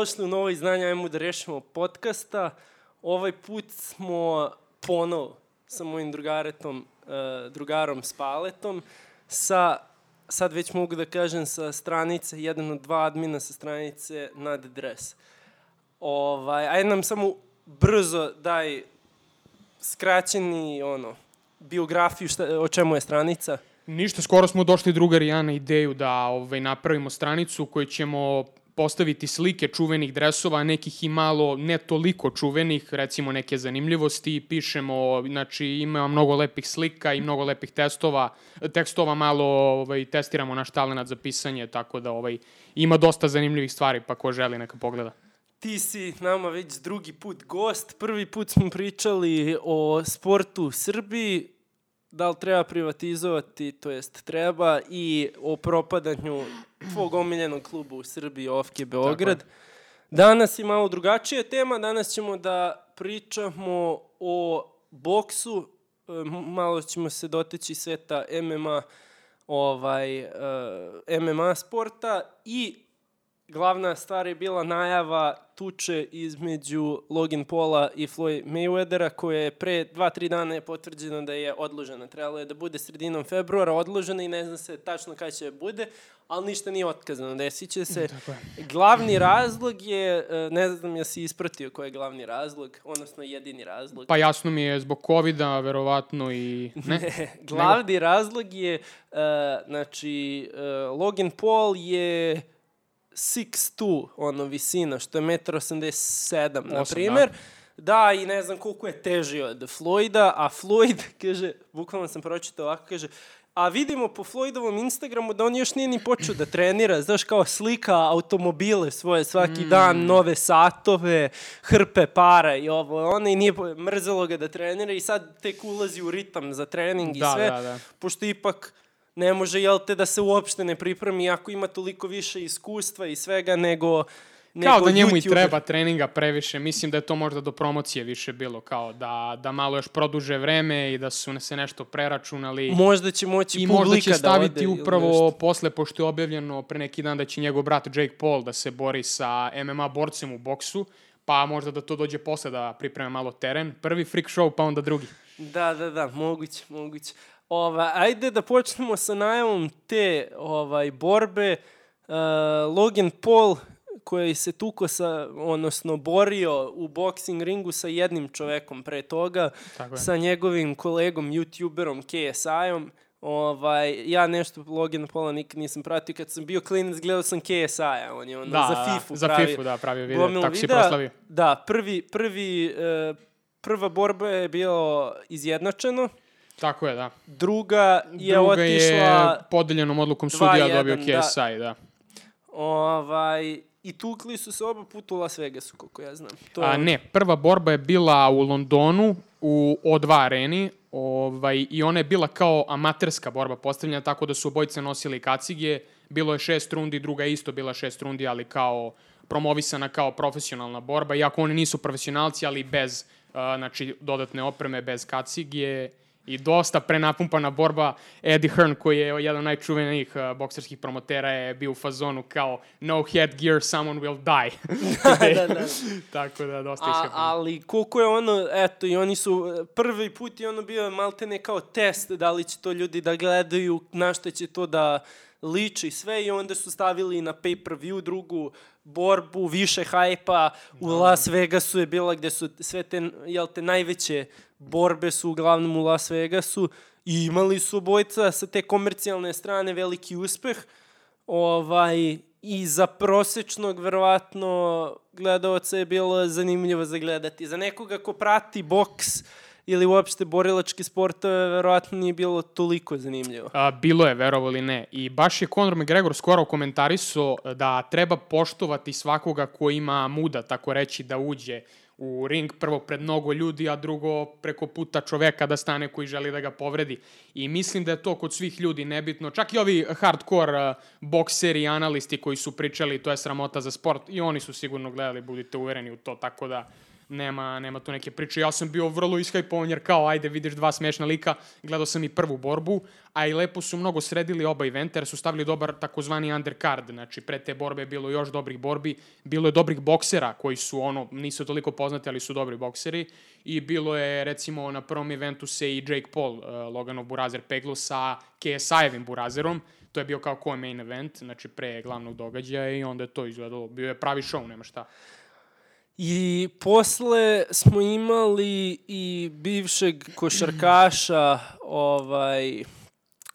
dobrodošli u novo izdanje Ajmo da rešimo podcasta. Ovaj put smo ponov sa mojim drugaretom, uh, drugarom Spaletom, sa, sad već mogu da kažem, sa stranice, jedan od dva admina sa stranice nad dres. Ovaj, ajde nam samo brzo daj skraćeni, ono, biografiju, šta, o čemu je stranica? Ništa, skoro smo došli drugar i ja na ideju da ovaj, napravimo stranicu koju ćemo postaviti slike čuvenih dresova, nekih i malo ne toliko čuvenih, recimo neke zanimljivosti, pišemo, znači ima mnogo lepih slika i mnogo lepih testova, tekstova malo ovaj, testiramo naš talent za pisanje, tako da ovaj, ima dosta zanimljivih stvari, pa ko želi neka pogleda. Ti si nama već drugi put gost. Prvi put smo pričali o sportu u Srbiji, da li treba privatizovati, to jest treba, i o propadanju tvog omiljenog kluba u Srbiji, Ofke Beograd. Danas je malo drugačija tema, danas ćemo da pričamo o boksu, e, malo ćemo se doteći sveta MMA, ovaj, e, MMA sporta i glavna stvar je bila najava tuče između Logan Paula i Floyd Mayweathera, koja je pre 2-3 dana je potvrđeno da je odložena. Trebalo je da bude sredinom februara odložena i ne zna se tačno kada će bude, ali ništa nije otkazano, desit će se. Glavni razlog je, e, ne znam ja si ispratio koji je glavni razlog, odnosno jedini razlog. Pa jasno mi je zbog COVID-a, verovatno i... Ne, ne glavni Nego... razlog je, uh, znači, uh, Logan Paul je 6'2, ono, visina, što je 1,87 m, na primer. Da. da, i ne znam koliko je teži od Floyda, a Floyd, kaže, bukvalno sam pročitao ovako, kaže, a vidimo po Floydovom Instagramu da on još nije ni počeo da trenira, znaš, kao slika automobile svoje svaki mm. dan, nove satove, hrpe para i ovo, ono, i nije mrzelo ga da trenira i sad tek ulazi u ritam za trening i da, sve, da, da. pošto ipak ne može, jel te, da se uopšte ne pripremi ako ima toliko više iskustva i svega nego Nego kao da njemu YouTube. i treba treninga previše, mislim da je to možda do promocije više bilo, kao da, da malo još produže vreme i da su se nešto preračunali. Možda će moći I možda će staviti da ode, upravo posle, pošto je objavljeno pre neki dan da će njegov brat Jake Paul da se bori sa MMA borcem u boksu, pa možda da to dođe posle da pripreme malo teren. Prvi freak show, pa onda drugi. Da, da, da, moguće, moguće. Ova, ajde da počnemo sa najavom te ovaj, borbe. Uh, Logan Paul koji se tuko sa, odnosno borio u boxing ringu sa jednim čovekom pre toga, sa njegovim kolegom, youtuberom KSI-om. Ovaj, ja nešto Logan Paula nikad nisam pratio. Kad sam bio klinac, gledao sam KSI-a. On je onda da, za FIFA za pravi. Za FIFA, da, pravio video. Tako si proslavio. Da, prvi, prvi, uh, prva borba je bilo izjednačeno. Tako je, da. Druga je Druga otišla... je podeljenom odlukom sudija dobio KSI, da. da. Ovaj, I tukli su se oba puta u Las Vegasu, koliko ja znam. To je... A, ne, prva borba je bila u Londonu, u O2 areni, ovaj, i ona je bila kao amaterska borba postavljena, tako da su obojice nosili kacige, bilo je šest rundi, druga je isto bila šest rundi, ali kao promovisana kao profesionalna borba, iako oni nisu profesionalci, ali bez uh, znači, dodatne opreme, bez kacige, i dosta prenapumpana borba. Eddie Hearn, koji je jedan od najčuvenijih uh, bokserskih promotera, je bio u fazonu kao no headgear, someone will die. da, da, da. Tako da, dosta A, Ali koliko je ono, eto, i oni su, prvi put je ono bio maltene kao test, da li će to ljudi da gledaju, na što će to da liči sve i onda su stavili na pay-per-view drugu borbu, više hajpa, u da. Las Vegasu je bila gde su sve te, jel te, najveće borbe su uglavnom u Las Vegasu i imali su obojca sa te komercijalne strane veliki uspeh. Ovaj, I za prosečnog, verovatno, gledalca je bilo zanimljivo za gledati. Za nekoga ko prati boks, ili uopšte borilački sportove verovatno nije bilo toliko zanimljivo. A, bilo je, verovo ili ne. I baš je Conor McGregor skoro komentarisao da treba poštovati svakoga ko ima muda, tako reći, da uđe u ring, prvo pred mnogo ljudi, a drugo preko puta čoveka da stane koji želi da ga povredi. I mislim da je to kod svih ljudi nebitno. Čak i ovi hardcore uh, bokseri i analisti koji su pričali to je sramota za sport i oni su sigurno gledali, budite uvereni u to, tako da nema, nema tu neke priče. Ja sam bio vrlo iskajpovan jer kao, ajde, vidiš dva smešna lika, gledao sam i prvu borbu, a i lepo su mnogo sredili oba eventa jer su stavili dobar takozvani undercard, znači pre te borbe je bilo još dobrih borbi, bilo je dobrih boksera koji su ono, nisu toliko poznati, ali su dobri bokseri i bilo je recimo na prvom eventu se i Jake Paul, uh, Loganov burazer peglo sa KSI-evim burazerom, to je bio kao ko main event, znači pre glavnog događaja i onda je to izgledalo, bio je pravi show, nema šta. I posle smo imali i bivšeg košarkaša, ovaj,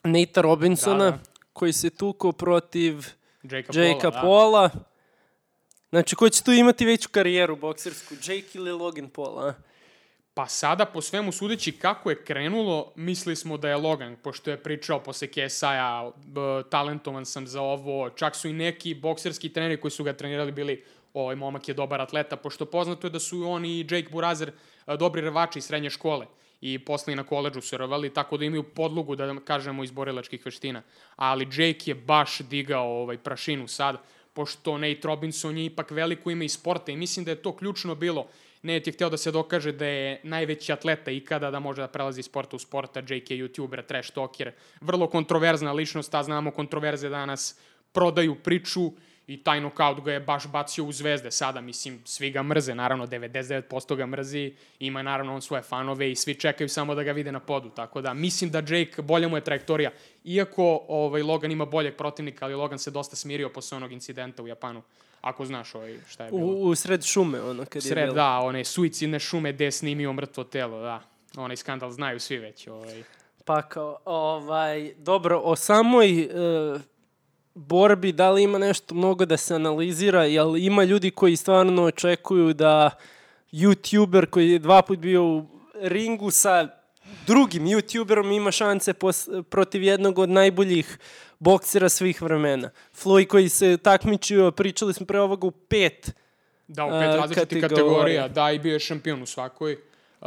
Nate Robinsona, Da, da. koji se tuko protiv Jakea Jakea Paula, Paula. Znači, ko će tu imati veću karijeru boksersku, Jake ili Logan Paul, a? Pa sada, po svemu sudeći kako je krenulo, mislili smo da je Logan, pošto je pričao posle KSI-a, talentovan sam za ovo, čak su i neki bokserski treneri koji su ga trenirali bili ovaj momak je dobar atleta, pošto poznato je da su on i Jake Burazer a, dobri rvači iz srednje škole i posle i na koleđu su rvali, tako da imaju podlogu, da kažemo, iz borilačkih veština. Ali Jake je baš digao ovaj prašinu sad, pošto Nate Robinson je ipak veliko ime iz sporta i mislim da je to ključno bilo. Nate je hteo da se dokaže da je najveći atleta ikada, da može da prelazi iz sporta u sporta. Jake je youtuber, trash talker, vrlo kontroverzna ličnost, a znamo kontroverze danas prodaju priču i taj nokaut ga je baš bacio u zvezde sada, mislim, svi ga mrze, naravno 99% ga mrzi, ima naravno on svoje fanove i svi čekaju samo da ga vide na podu, tako da mislim da Jake, bolja mu je trajektorija, iako ovaj, Logan ima boljeg protivnika, ali Logan se dosta smirio posle onog incidenta u Japanu, ako znaš ovaj, šta je bilo. U, u sred šume, ono, kad je Sred, bilo. da, one suicidne šume gde je snimio mrtvo telo, da. Onaj skandal znaju svi već. Ovaj. Pa kao, ovaj, dobro, o samoj e, borbi, da li ima nešto mnogo da se analizira, jel ima ljudi koji stvarno očekuju da youtuber koji je dva put bio u ringu sa drugim youtuberom ima šanse pos, protiv jednog od najboljih boksera svih vremena. Floyd koji se takmičio, pričali smo pre ovoga u pet, Da, u pet različitih kategorija. kategorija. Da, i bio je šampion u svakoj.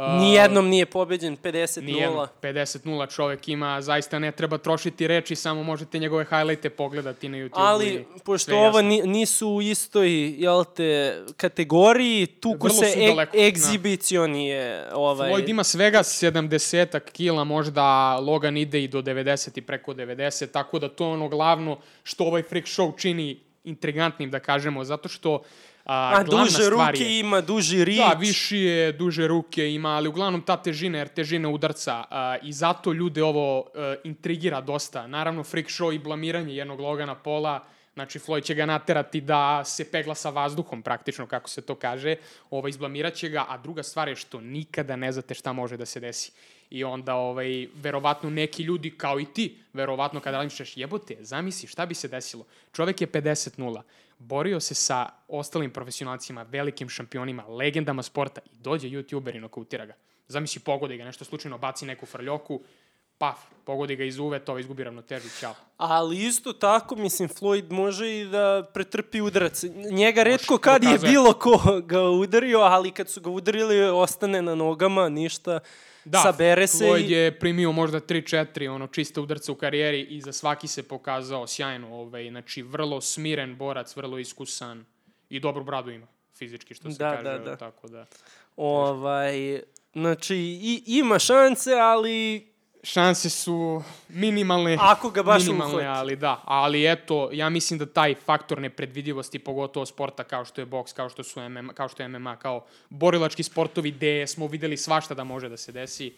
Nijednom nije pobeđen 50-0. Nijednom. 50-0 čovek ima, zaista ne treba trošiti reči, samo možete njegove highlighte pogledati na YouTube. Ali, pošto ovo ni, nisu u istoj, jel te, kategoriji, tuku Vrlo se e, daleko, da. egzibicion je, ovaj... Floyd ima svega 70 kila, možda Logan ide i do 90 i preko 90, tako da to je ono glavno što ovaj freak show čini intrigantnim, da kažemo, zato što a, A duže stvar ruke je, ima, duži rič. Da, viši je, duže ruke ima, ali uglavnom ta težina, jer težina udarca a, i zato ljude ovo a, intrigira dosta. Naravno, freak show i blamiranje jednog Logana Pola, znači Floyd će ga naterati da se pegla sa vazduhom, praktično, kako se to kaže, ovaj, izblamirat će ga, a druga stvar je što nikada ne znate šta može da se desi. I onda, ovaj, verovatno neki ljudi, kao i ti, verovatno kada razmišljaš, jebote, zamisli šta bi se desilo. Čovek je 50-0, borio se sa ostalim profesionalcima, velikim šampionima, legendama sporta i dođe youtuber i nokautira ga. Zamisli, pogodi ga, nešto slučajno baci neku frljoku, paf, pogodi ga iz uve, to izgubi ravnotežu, ćao. Ali isto tako, mislim, Floyd može i da pretrpi udarac. Njega redko kad je bilo ko ga udario, ali kad su ga udarili, ostane na nogama, ništa, Da, sabere se Floyd i... je primio možda 3-4 ono, čiste udarca u karijeri i za svaki se pokazao sjajno. Ovaj, znači, vrlo smiren borac, vrlo iskusan i dobru bradu ima fizički, što se Da, kaže. da, da. Tako da. Ovaj, znači, i, ima šanse, ali Šanse su minimalne. Ako ga baš minimalne, uhvati. ali da. Ali eto, ja mislim da taj faktor nepredvidivosti, pogotovo sporta kao što je boks, kao što, su MMA, kao što je MMA, kao borilački sportovi gde smo videli svašta da može da se desi,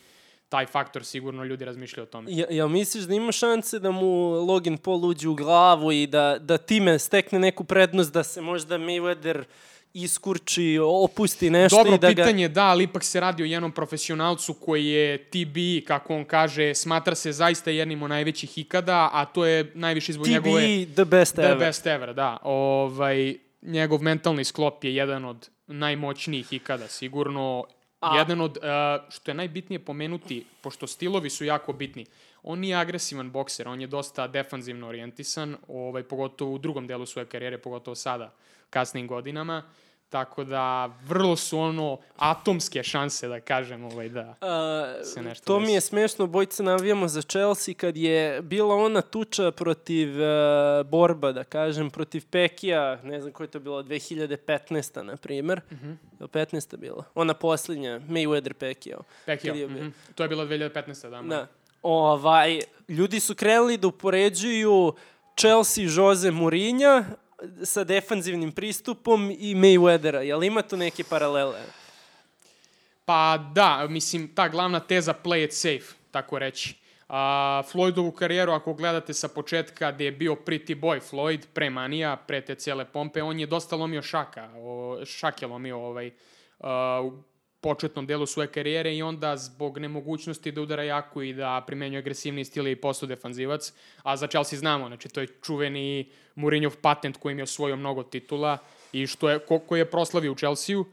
taj faktor sigurno ljudi razmišljaju o tome. Ja, jel misliš da ima šanse da mu Logan Paul uđe u glavu i da, da time stekne neku prednost, da se možda Mayweather iskurči, opusti nešto Dobro i da ga... pitanje, da, ali ipak se radi o jednom profesionalcu koji je TB, kako on kaže, smatra se zaista jednim od najvećih ikada, a to je najviše zbog njegove... TB, the best The ever. best ever, da. Ovaj, njegov mentalni sklop je jedan od najmoćnijih ikada, sigurno. A- Jedan od, uh, što je najbitnije pomenuti, pošto stilovi su jako bitni, on nije agresivan bokser, on je dosta defanzivno orijentisan, ovaj, pogotovo u drugom delu svoje karijere, pogotovo sada, kasnim godinama. Tako da, vrlo su ono atomske šanse, da kažem, ovaj, da A, se nešto to mi desi. je smešno, bojce navijamo za Chelsea kad je bila ona tuča protiv uh, borba, da kažem, protiv Pekija, ne znam koja je to bila, 2015. na primer. Mhm. -huh. 15. bila? Ona posljednja, Mayweather Pekio. Pekio. Kad je bio- Mhm. To je bilo 2015. Da, Da. Ovaj, ljudi su krenuli da upoređuju Chelsea Jose Mourinho sa defanzivnim pristupom i Mayweathera. Jel ima tu neke paralele? Pa da, mislim, ta glavna teza play it safe, tako reći. A, Floydovu karijeru, ako gledate sa početka gde je bio pretty boy Floyd, pre manija, pre te cijele pompe, on je dosta lomio šaka, o, šak je lomio ovaj, a, početnom delu svoje karijere i onda zbog nemogućnosti da udara jako i da primenjuje agresivni stil i posto defanzivac, a za Chelsea znamo, znači to je čuveni Mourinhov patent kojim je osvojio mnogo titula i što je, ko, koji je proslavio u Chelsea-u,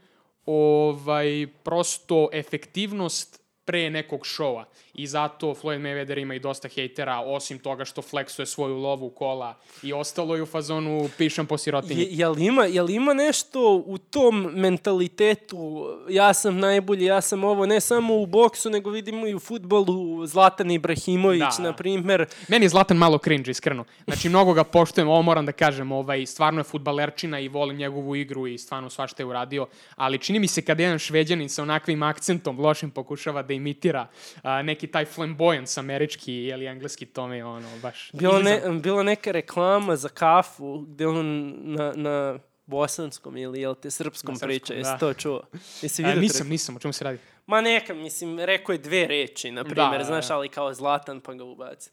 ovaj, prosto efektivnost pre nekog šova. I zato Floyd Mayweather ima i dosta hejtera, osim toga što fleksuje svoju lovu kola i ostalo je u fazonu pišem po sirotinji. Je, jel, ima, jel ima nešto u tom mentalitetu, ja sam najbolji, ja sam ovo, ne samo u boksu, nego vidimo i u futbolu, Zlatan Ibrahimović, da. na primer. Meni je Zlatan malo cringe, iskreno. Znači, mnogo ga poštujem, ovo moram da kažem, ovaj, stvarno je futbalerčina i volim njegovu igru i stvarno svašta je uradio, ali čini mi se kada jedan šveđanin sa onakvim akcentom lošim pokušava da imitira a, neki taj flamboyance američki ili engleski, to mi je ono, baš... Izazov. ne, bila neka reklama za kafu, gde on na, na bosanskom ili jel te srpskom, Na srpskom, priča, jesi da. to čuo? Jesi A, vidio? nisam, nisam, o čemu se radi? Ma neka, mislim, rekao je dve reči, na primjer, Da, znaš, da. ali kao Zlatan pa ga ubaci.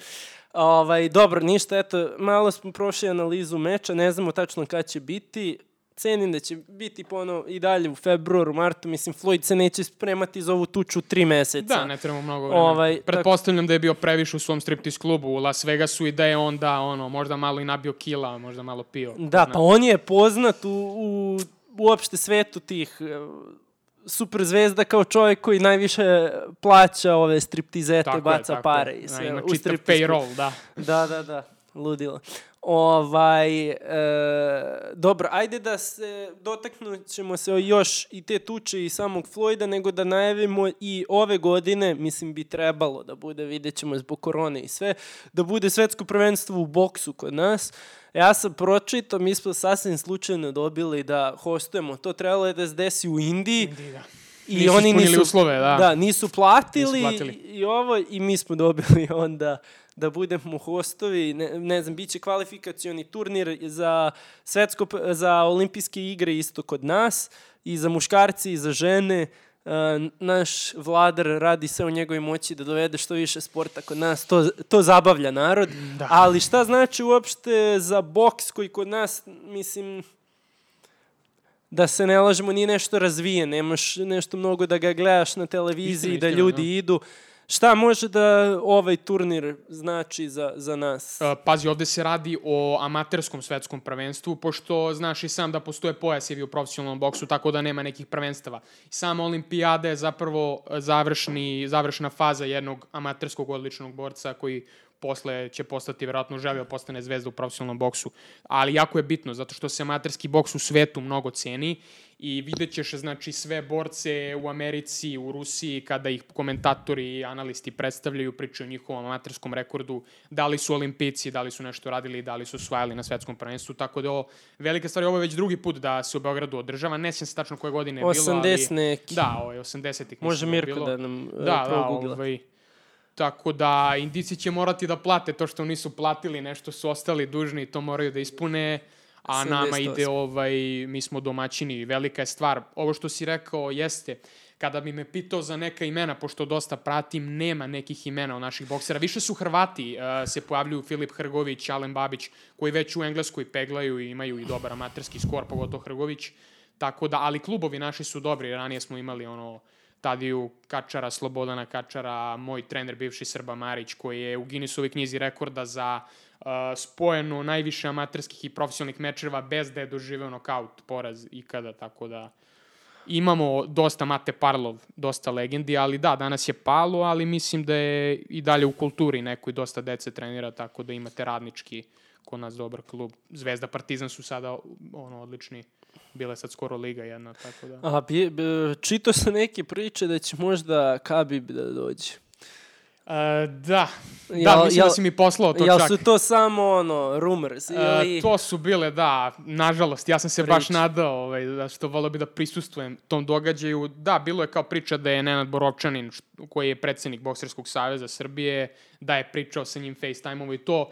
Ovaj, dobro, ništa, eto, malo smo prošli analizu meča, ne znamo tačno kad će biti. Cenim da će biti ponovo i dalje u februaru, martu, mislim, Floyd se neće spremati za ovu tuču tri meseca. Da, ne trebamo mnogo vremena. Ovaj, Pretpostavljam da je bio previše u svom striptease klubu u Las Vegasu i da je onda ono, možda malo i nabio kila, možda malo pio. Da, pa on je poznat u, u uopšte svetu tih e, super zvezda kao čovjek koji najviše plaća ove striptizete, Tako je, baca tako pare je. i Da, sve. ima u čitav payroll, da. Da, da, da, ludilo. Ovaj, e, dobro, ajde da se dotaknut ćemo se još i te tuče i samog Floyda, nego da najavimo i ove godine, mislim bi trebalo da bude, vidjet ćemo zbog korone i sve, da bude svetsko prvenstvo u boksu kod nas. Ja sam pročitao, mi smo sasvim slučajno dobili da hostujemo, to trebalo je da se desi u Indiji. Da. I Nisu oni nisu, uslove, da. da, nisu platili, Nisu platili. I, i ovo i mi smo dobili onda da budemo hostovi, ne, ne znam, bit će kvalifikacioni turnir za svetsko, za olimpijske igre isto kod nas i za muškarci i za žene. Uh, naš vladar radi sve u njegovoj moći da dovede što više sporta kod nas, to, to zabavlja narod. Da. Ali šta znači uopšte za boks koji kod nas, mislim, da se ne lažemo, nije nešto razvijen, nemaš nešto mnogo da ga gledaš na televiziji, Istina, da ljudi idu. Šta može da ovaj turnir znači za, za nas? Uh, Pazi, ovde se radi o amaterskom svetskom prvenstvu, pošto znaš i sam da postoje pojasevi u profesionalnom boksu, tako da nema nekih prvenstava. Sama olimpijada je zapravo završni, završna faza jednog amaterskog odličnog borca koji posle će postati verovatno želio da postane zvezda u profesionalnom boksu. Ali jako je bitno, zato što se amaterski boks u svetu mnogo ceni i vidjet ćeš znači sve borce u Americi, u Rusiji, kada ih komentatori i analisti predstavljaju, pričaju o njihovom amaterskom rekordu, da li su olimpijci, da li su nešto radili, da li su osvajali na svetskom prvenstvu, tako da ovo velika stvar, ovo je već drugi put da se u Beogradu održava, ne sjećam se tačno koje godine je bilo, 80 ali... neki. Da, ovo je 80-ih. Može je Mirko bilo. da nam Da, da, da, ovaj, tako da indici će morati da plate to što nisu platili, nešto su ostali dužni i to moraju da ispune, a nama 78. ide ovaj, mi smo domaćini, velika je stvar. Ovo što si rekao jeste, kada bi me pitao za neka imena, pošto dosta pratim, nema nekih imena od naših boksera. Više su Hrvati, uh, se pojavljuju Filip Hrgović, Alen Babić, koji već u Engleskoj peglaju i imaju i dobar amaterski skor, pogotovo Hrgović. Tako da, ali klubovi naši su dobri, ranije smo imali ono Tadiju Kačara, Slobodana Kačara, moj trener bivši Srba Marić, koji je u Guinnessovoj knjizi rekorda za uh, spojeno najviše amaterskih i profesionalnih mečeva bez da je doživeo nokaut poraz ikada, tako da imamo dosta Mate Parlov, dosta legendi, ali da, danas je palo, ali mislim da je i dalje u kulturi neko i dosta dece trenira, tako da imate radnički kod nas dobar klub. Zvezda Partizan su sada ono odlični Bila sad skoro liga jedna, tako da... A, čito se neke priče da će možda Khabib da dođe. Uh, da, da, Jel- mislim jel- da si mi poslao to Jel čak. su to samo ono, rumors? Ili... E, to su bile, da, nažalost, ja sam se baš Priče. nadao, ovaj, da što volio bi da prisustujem tom događaju. Da, bilo je kao priča da je Nenad Borovčanin, koji je predsednik Bokserskog saveza Srbije, da je pričao sa njim FaceTime-ovo i to.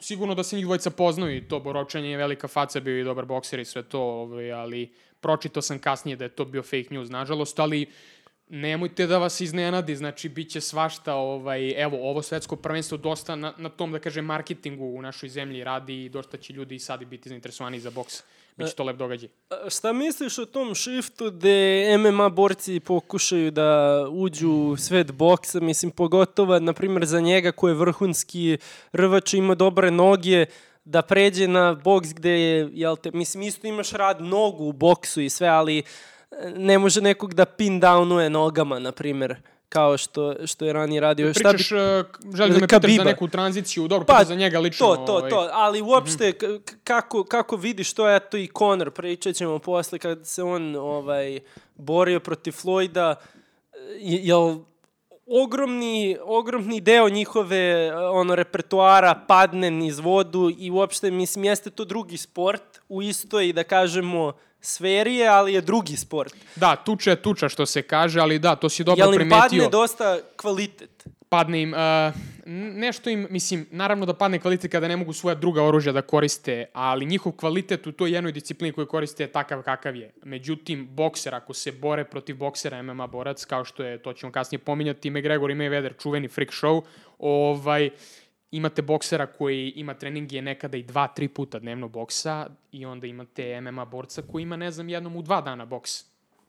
Sigurno da se njih dvojica poznaju i to, Borovčanin je velika faca, bio i dobar bokser i sve to, ovaj, ali pročitao sam kasnije da je to bio fake news, nažalost, ali nemojte da vas iznenadi, znači bit će svašta, ovaj, evo, ovo svetsko prvenstvo dosta na, na tom, da kažem, marketingu u našoj zemlji radi i dosta će ljudi i sad biti zainteresovani za boks. Biće to lep događaj. A Šta misliš o tom shiftu gde MMA borci pokušaju da uđu u svet boksa, mislim pogotovo, na primjer, za njega koji je vrhunski rvač ima dobre noge, da pređe na boks gde je, jel te, mislim, isto imaš rad nogu u boksu i sve, ali e, ne može nekog da pin downuje nogama, na primjer, kao što, što je ranije radio. Šta bi Pričaš, uh, želim da me pitaš za neku tranziciju, dobro, Pa, za njega lično. To, to, ovaj, to, ali uopšte k- k- kako, kako vidiš to, eto i Conor, pričat ćemo posle kad se on ovaj, borio protiv Floyda, je- jel ogromni, ogromni deo njihove ono repertoara padne niz vodu i uopšte mislim jeste to drugi sport u istoj da kažemo sferi je, ali je drugi sport. Da, tuča je tuča što se kaže, ali da, to si dobro Jel im primetio. padne dosta kvalitet? padne im, uh, nešto im, mislim, naravno da padne kvalitet kada ne mogu svoja druga oružja da koriste, ali njihov kvalitet u toj jednoj disciplini koju koriste je takav kakav je. Međutim, bokser, ako se bore protiv boksera MMA borac, kao što je, to ćemo kasnije pominjati, McGregor i Mayweather, čuveni freak show, ovaj, imate boksera koji ima treninge nekada i dva, tri puta dnevno boksa i onda imate MMA borca koji ima, ne znam, jednom u dva dana boks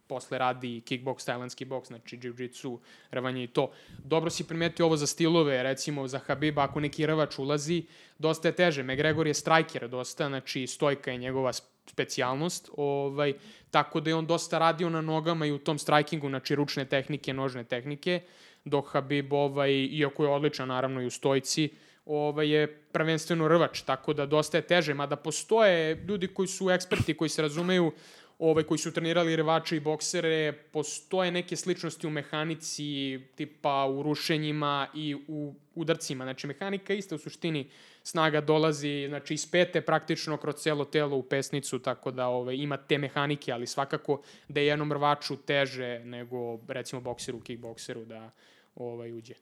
posle radi kickbox, tajlandski boks, znači jiu-jitsu, rvanje i to. Dobro si primetio ovo za stilove, recimo za Habiba, ako neki rvač ulazi, dosta je teže. McGregor je striker dosta, znači stojka je njegova sp- specijalnost, ovaj, tako da je on dosta radio na nogama i u tom strikingu, znači ručne tehnike, nožne tehnike, dok Habib, ovaj, iako je odličan naravno i u stojci, ovaj, je prvenstveno rvač, tako da dosta je teže, mada postoje ljudi koji su eksperti, koji se razumeju, ovaj, koji su trenirali rvače i boksere, postoje neke sličnosti u mehanici, tipa u rušenjima i u udarcima. Znači, mehanika ista u suštini snaga dolazi znači, iz pete praktično kroz celo telo u pesnicu, tako da ovaj, ima te mehanike, ali svakako da je jednom rvaču teže nego recimo bokseru, kickbokseru da ovaj, uđe.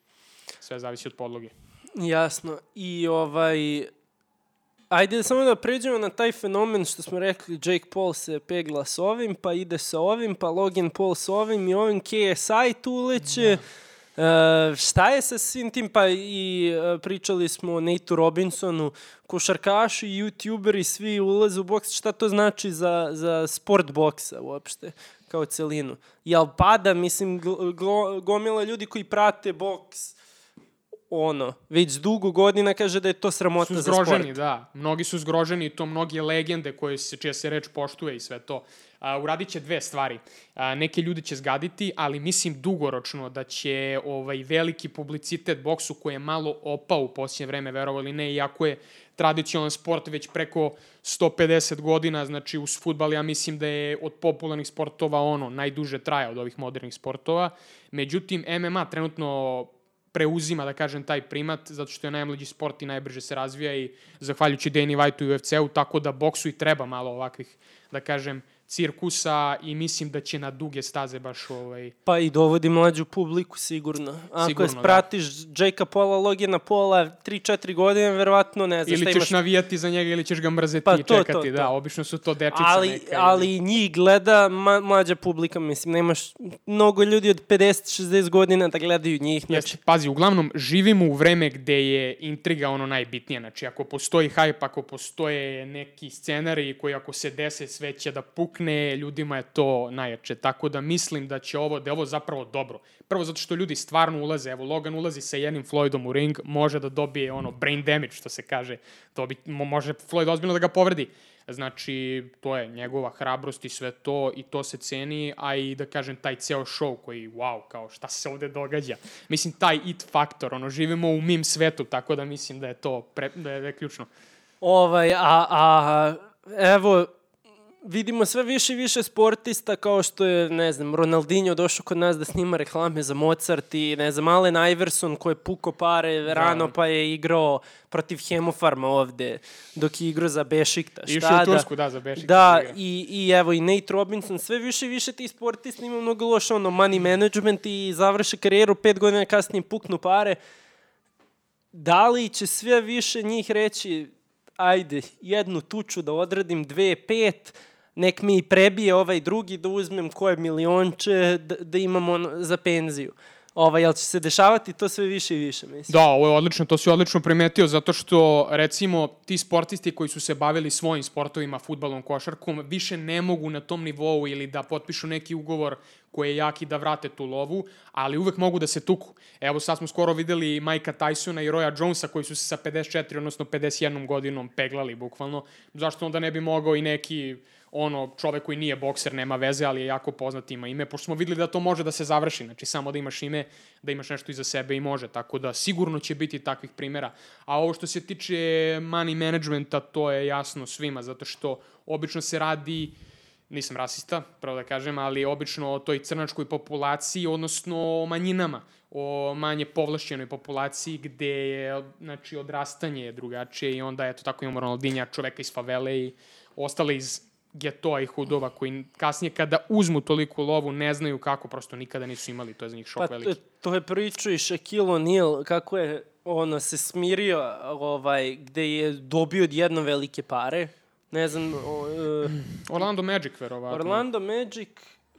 Sve zavisi od podloge. Jasno. I ovaj... Ajde samo da pređemo na taj fenomen što smo rekli, Jake Paul se pegla s ovim, pa ide sa ovim, pa Logan Paul s ovim i ovim KSI tu uleće. E, šta je sa svim tim? Pa i e, pričali smo o Nateu Robinsonu, košarkaši, youtuberi, svi ulaze u boks. Šta to znači za, za sport boksa uopšte? kao celinu. Jel pada, mislim, gl- glo- gomila ljudi koji prate boks, ono, već dugo godina kaže da je to sramota su za sport. zgroženi, da. Mnogi su zgroženi i to mnoge legende koje se, čija se reč poštuje i sve to. A, uradit će dve stvari. A, neke ljudi će zgaditi, ali mislim dugoročno da će ovaj veliki publicitet boksu koji je malo opao u posljednje vreme, verovo ili ne, iako je tradicionalan sport već preko 150 godina, znači uz futbal ja mislim da je od popularnih sportova ono najduže traja od ovih modernih sportova. Međutim, MMA trenutno preuzima, da kažem, taj primat, zato što je najmlađi sport i najbrže se razvija i zahvaljujući Danny White i UFC-u, tako da boksu i treba malo ovakvih, da kažem, cirkusa i mislim da će na duge staze baš ovaj... Pa i dovodi mlađu publiku, sigurno. Ako Sigurno, da. pratiš Jakea Paula, Logina Pola 3-4 godine, verovatno ne znaš Ili šta ćeš imaš. navijati za njega ili ćeš ga mrzeti Pa i to, čekati, to, da, to. obično su to dečica Ali, neka. ili- ali njih gleda ma, mlađa publika, mislim, nemaš mnogo ljudi od 50-60 godina da gledaju njih. Znači, Jeste, pazi, uglavnom živimo u vreme gde je intriga ono najbitnije. Znači, ako postoji hype, ako postoje neki scenari koji ako se dese sve će da pukne, ljudima je to najjače. Tako da mislim da će ovo, da je ovo zapravo dobro. Prvo zato što ljudi stvarno ulaze, evo Logan ulazi sa jednim Floydom u ring, može da dobije ono brain damage, što se kaže. To bi, mo- može Floyd ozbiljno da ga povredi. Znači, to je njegova hrabrost i sve to, i to se ceni, a i da kažem, taj ceo show koji, wow, kao šta se ovde događa. Mislim, taj it faktor, ono, živimo u mim svetu, tako da mislim da je to, pre, da je, da je ključno. Ovaj, a, a evo, vidimo sve više i više sportista kao što je, ne znam, Ronaldinho došao kod nas da snima reklame za Mozart i, ne znam, Allen Iverson koji je puko pare da. rano pa je igrao protiv Hemofarma ovde dok je igrao za Bešikta. Išao u Tursku, da, da za Bešikta. Da, i, i evo i Nate Robinson, sve više i više ti sportisti imaju mnogo loše ono money management i završe karijeru, pet godina kasnije puknu pare. Da li će sve više njih reći ajde, jednu tuču da odradim, dve, pet, nek mi prebije ovaj drugi da uzmem koje milionče da, da imam on za penziju. Ovaj, jel će se dešavati to sve više i više, mislim? Da, ovo je odlično, to si odlično primetio, zato što, recimo, ti sportisti koji su se bavili svojim sportovima, futbalom, košarkom, više ne mogu na tom nivou ili da potpišu neki ugovor koji je jaki da vrate tu lovu, ali uvek mogu da se tuku. Evo sad smo skoro videli Majka Tysona i Roya Jonesa koji su se sa 54, odnosno 51 godinom peglali bukvalno. Zašto onda ne bi mogao i neki ono, čovek koji nije bokser, nema veze, ali je jako poznat, ima ime, pošto smo videli da to može da se završi, znači samo da imaš ime, da imaš nešto iza sebe i može, tako da sigurno će biti takvih primera. A ovo što se tiče money managementa, to je jasno svima, zato što obično se radi nisam rasista, pravo da kažem, ali obično o toj crnačkoj populaciji, odnosno o manjinama, o manje povlašćenoj populaciji gde je, znači, odrastanje je drugačije i onda, eto, tako imamo Ronaldinja, čoveka iz favele i ostale iz getoa i hudova koji kasnije kada uzmu toliku lovu ne znaju kako, prosto nikada nisu imali, to je za njih šok pa, veliki. To, je pričao i Shaquille O'Neal, kako je ono se smirio ovaj, gde je dobio jedno velike pare, ne znam... O, uh, Orlando Magic, verovatno. Orlando Magic,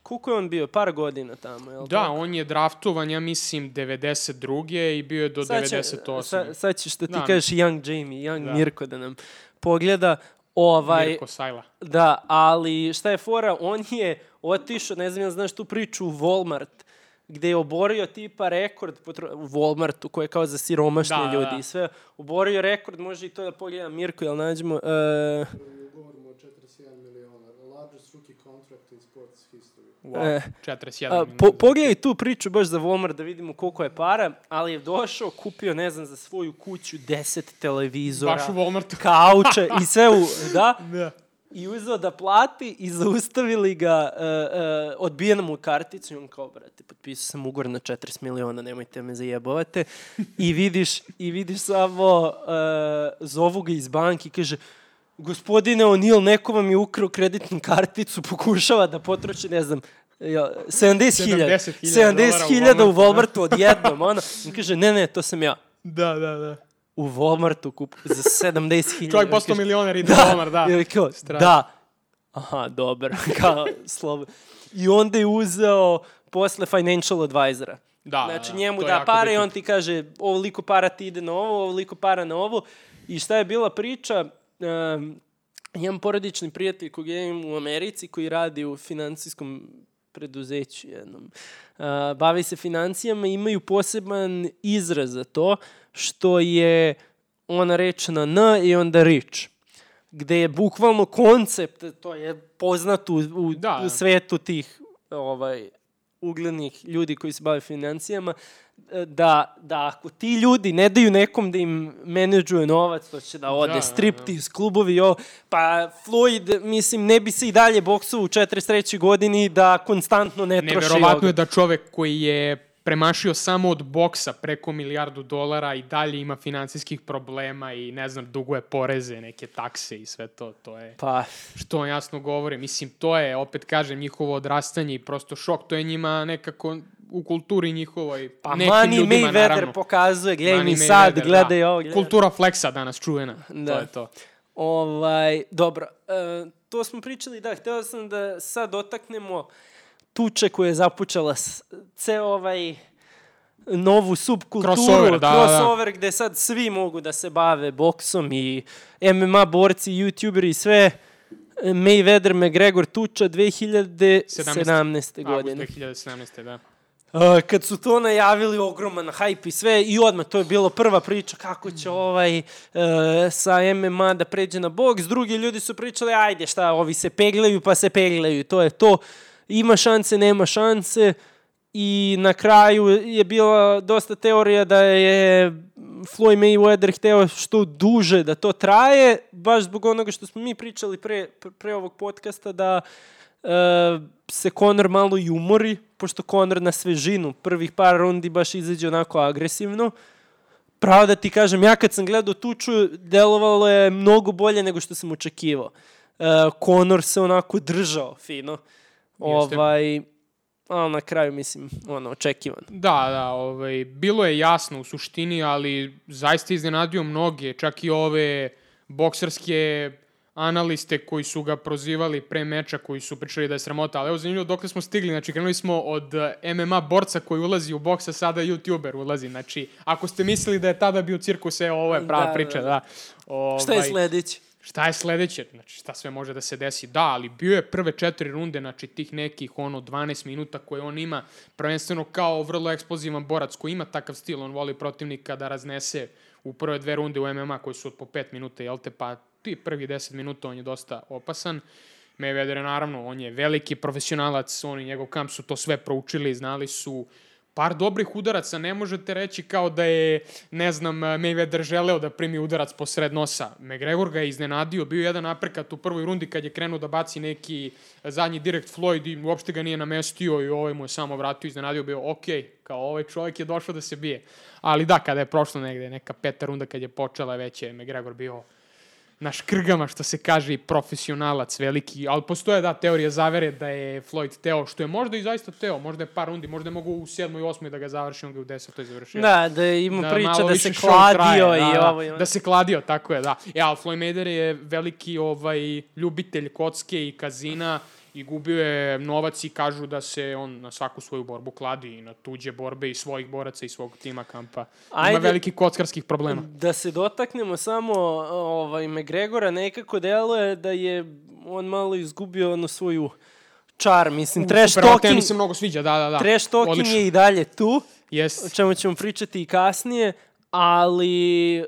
koliko je on bio? Par godina tamo, je li Da, tako? on je draftovan, ja mislim, 92. i bio je do sad će, 98. Sa, sad ćeš da ti da. kažeš Young Jamie, Young da. Mirko da nam pogleda. Ovaj, Mirko Sajla. Da, ali šta je fora, on je otišao, ne znam ja znaš tu priču u Walmart, gde je oborio tipa rekord potro... u Walmartu, koji je kao za siromašne da, ljudi da. i sve. Oborio rekord, može i to da pogleda Mirko, jel nađemo... Uh, Govorimo o 41 miliona, largest rookie contract in sports history. Wow, 41 miliona. Po, pogledaj tu priču baš za Walmart da vidimo koliko je para, ali je došao, kupio, ne znam, za svoju kuću 10 televizora. Baš u Walmartu. Kauče i sve u... Da? da i uzeo da plati i zaustavili ga, uh, uh, odbijena mu karticu i on kao, brate, potpisao sam ugovor na 40 miliona, nemojte me zajebovate. I vidiš, i vidiš samo, uh, zovu ga iz banki, kaže, gospodine O'Neill, neko vam je ukrao kreditnu karticu, pokušava da potroši, ne znam, 70.000 70.000 u Walmartu odjednom, ono. On kaže, ne, ne, to sam ja. Da, da, da u Walmartu kup za 70.000. Čovjek posto milioner ide da, Walmart, da. I kao, da. Aha, dobar. kao, slobo. I onda je uzeo posle financial advisora. Da, znači da, njemu da pare i on ti kaže ovoliko para ti ide na ovo, ovoliko para na ovo. I šta je bila priča? Um, imam porodični prijatelj kog ja imam u Americi koji radi u financijskom preduzeću jednom. Uh, bavi se financijama, imaju poseban izraz za to što je ona reč na N i onda rič gde je bukvalno koncept, to je poznat u, u, da. u svetu tih ovaj, uglednih ljudi koji se bave financijama, da, da ako ti ljudi ne daju nekom da im menedžuje novac, to će da ode da, striptease, da. klubovi, o, pa Floyd, mislim, ne bi se i dalje boksao u 43. godini da konstantno ne troši. Neverovatno je da čovek koji je premašio samo od boksa preko milijardu dolara i dalje ima financijskih problema i ne znam, duguje poreze, neke takse i sve to. To je pa. što on jasno govori. Mislim, to je, opet kažem, njihovo odrastanje i prosto šok. To je njima nekako u kulturi njihovoj. Pa nekim Money ljudima, Mayweather naravno. pokazuje, gledaj mi sad, Mayweather, gledaj da. ovo. Gledaj. Kultura fleksa danas čuvena, da. to je to. Ovaj, dobro, e, to smo pričali, da, hteo sam da sad dotaknemo tuče koja je započela ceo ovaj novu subkulturu, crossover, da, crossover da. gde sad svi mogu da se bave boksom i MMA borci, youtuberi i sve. Mayweather McGregor tuča 2017. 17. godine. August 2017. da. Uh, kad su to najavili, ogroman hype i sve, i odmah to je bilo prva priča kako će ovaj uh, sa MMA da pređe na boks. Drugi ljudi su pričali, ajde šta, ovi se peglaju pa se peglaju, to je to. Ima šanse, nema šanse. I na kraju je bila dosta teorija da je Floyd Mayweather hteo što duže da to traje, baš zbog onoga što smo mi pričali pre, pre ovog podcasta, da e, se Conor malo i umori, pošto Conor na svežinu prvih par rundi baš izađe onako agresivno. Pravo da ti kažem, ja kad sam gledao tuču, delovalo je mnogo bolje nego što sam očekivao. E, Conor se onako držao fino. Ovaj, ali na kraju mislim, ono, očekivan. Da, da, ovaj, bilo je jasno u suštini, ali zaista iznenadio mnoge, čak i ove bokserske analiste koji su ga prozivali pre meča, koji su pričali da je sramota, ali evo zanimljivo dok smo stigli, znači krenuli smo od MMA borca koji ulazi u boksa, sada youtuber ulazi, znači ako ste mislili da je tada bio cirkus, evo ovo je prava da, priča, da. da. Ovaj, Šta je sledeće? Šta je sledeće? Znači, šta sve može da se desi? Da, ali bio je prve četiri runde, znači tih nekih ono 12 minuta koje on ima, prvenstveno kao vrlo eksplozivan borac koji ima takav stil, on voli protivnika da raznese u prve dve runde u MMA koje su od po 5 minuta, jel te, pa ti prvi 10 minuta on je dosta opasan. Mayweather je naravno, on je veliki profesionalac, on i njegov kamp su to sve proučili, znali su par dobrih udaraca, ne možete reći kao da je, ne znam, Mayweather želeo da primi udarac posred nosa. McGregor ga je iznenadio, bio jedan naprekat u prvoj rundi kad je krenuo da baci neki zadnji direct Floyd i uopšte ga nije namestio i ovaj mu je samo vratio, iznenadio, bio ok, kao ovaj čovjek je došao da se bije. Ali da, kada je prošlo negde neka peta runda kad je počela, već je McGregor bio na škrgama, što se kaže, i profesionalac veliki, ali postoje, da, teorija zavere da je Floyd teo, što je možda i zaista teo, možda je par rundi, možda je mogu u sedmoj i osmoj da ga završi, on ga u desetoj završio. Da, da ima da priča da se kladio traje, i da, ovo. Da, da se kladio, tako je, da. E, ali Floyd Mayweather je veliki ovaj, ljubitelj kocke i kazina, i gubio je novac i kažu da se on na svaku svoju borbu kladi i na tuđe borbe i svojih boraca i svog tima kampa. Ajde, Ima veliki kockarskih problema. Da se dotaknemo samo ovaj, McGregora, nekako deluje da je on malo izgubio ono svoju čar, mislim, trash talking... mi se mnogo sviđa, da, da, da. Trash talking Odlično. je i dalje tu, yes. o čemu ćemo pričati i kasnije, ali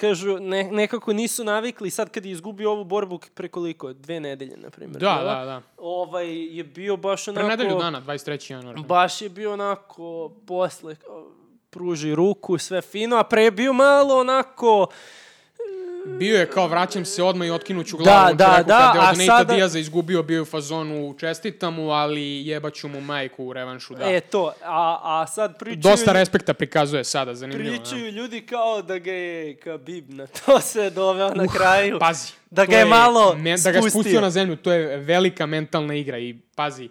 kažu, ne, nekako nisu navikli sad kad je izgubio ovu borbu prekoliko, dve nedelje, na primjer. Da, da, da. Ovaj je bio baš onako... Pre nedelju dana, 23. januar. Baš je bio onako, posle, pruži ruku, sve fino, a pre je bio malo onako... Bio je kao vraćam se odmah i otkinuću glavu. Da, da, da. Kada je od Nate sada... Diaza izgubio, bio u fazonu čestitamu, ali jebaću mu majku u revanšu, da. E to, a, a sad pričaju... Dosta respekta prikazuje sada, zanimljivo. Pričaju da. ljudi kao da ga je Khabib na to se doveo na kraju. Pazi. Da ga je, je malo men, spustio. Da ga spustio na zemlju, to je velika mentalna igra i pazi,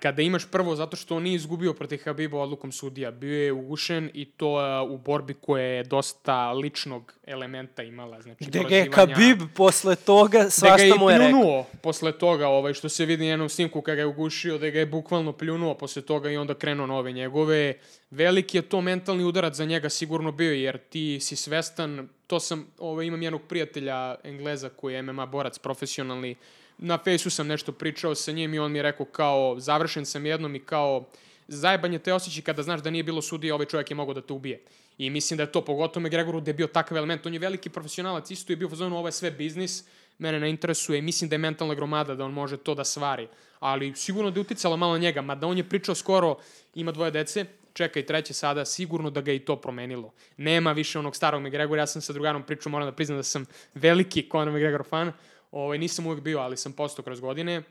kada imaš prvo, zato što on nije izgubio protiv Habiba odlukom sudija, bio je ugušen i to u borbi koja je dosta ličnog elementa imala. Znači, Gde ga je Habib posle toga, svašta mu je rekao. Ga je posle toga, ovaj, što se vidi njenom snimku kada ga je ugušio, da ga je bukvalno pljunuo posle toga i onda krenuo nove njegove. Veliki je to mentalni udarac za njega sigurno bio, jer ti si svestan, to sam, ovaj, imam jednog prijatelja Engleza koji je MMA borac profesionalni, na fejsu sam nešto pričao sa njim i on mi je rekao kao, završen sam jednom i kao, zajebanje te osjeći kada znaš da nije bilo sudija, ovaj čovjek je mogao da te ubije. I mislim da je to, pogotovo McGregoru, da je bio takav element. On je veliki profesionalac, isto je bio zonu, ovo je sve biznis, mene ne interesuje i mislim da je mentalna gromada da on može to da svari. Ali sigurno da je uticalo malo njega, mada on je pričao skoro, ima dvoje dece, čeka i treće sada, sigurno da ga i to promenilo. Nema više onog starog McGregora, ja sam sa drugarom pričao, moram da priznam da sam veliki Conor McGregor fan, Ovaj, nisam uvek bio, ali sam postao kroz godine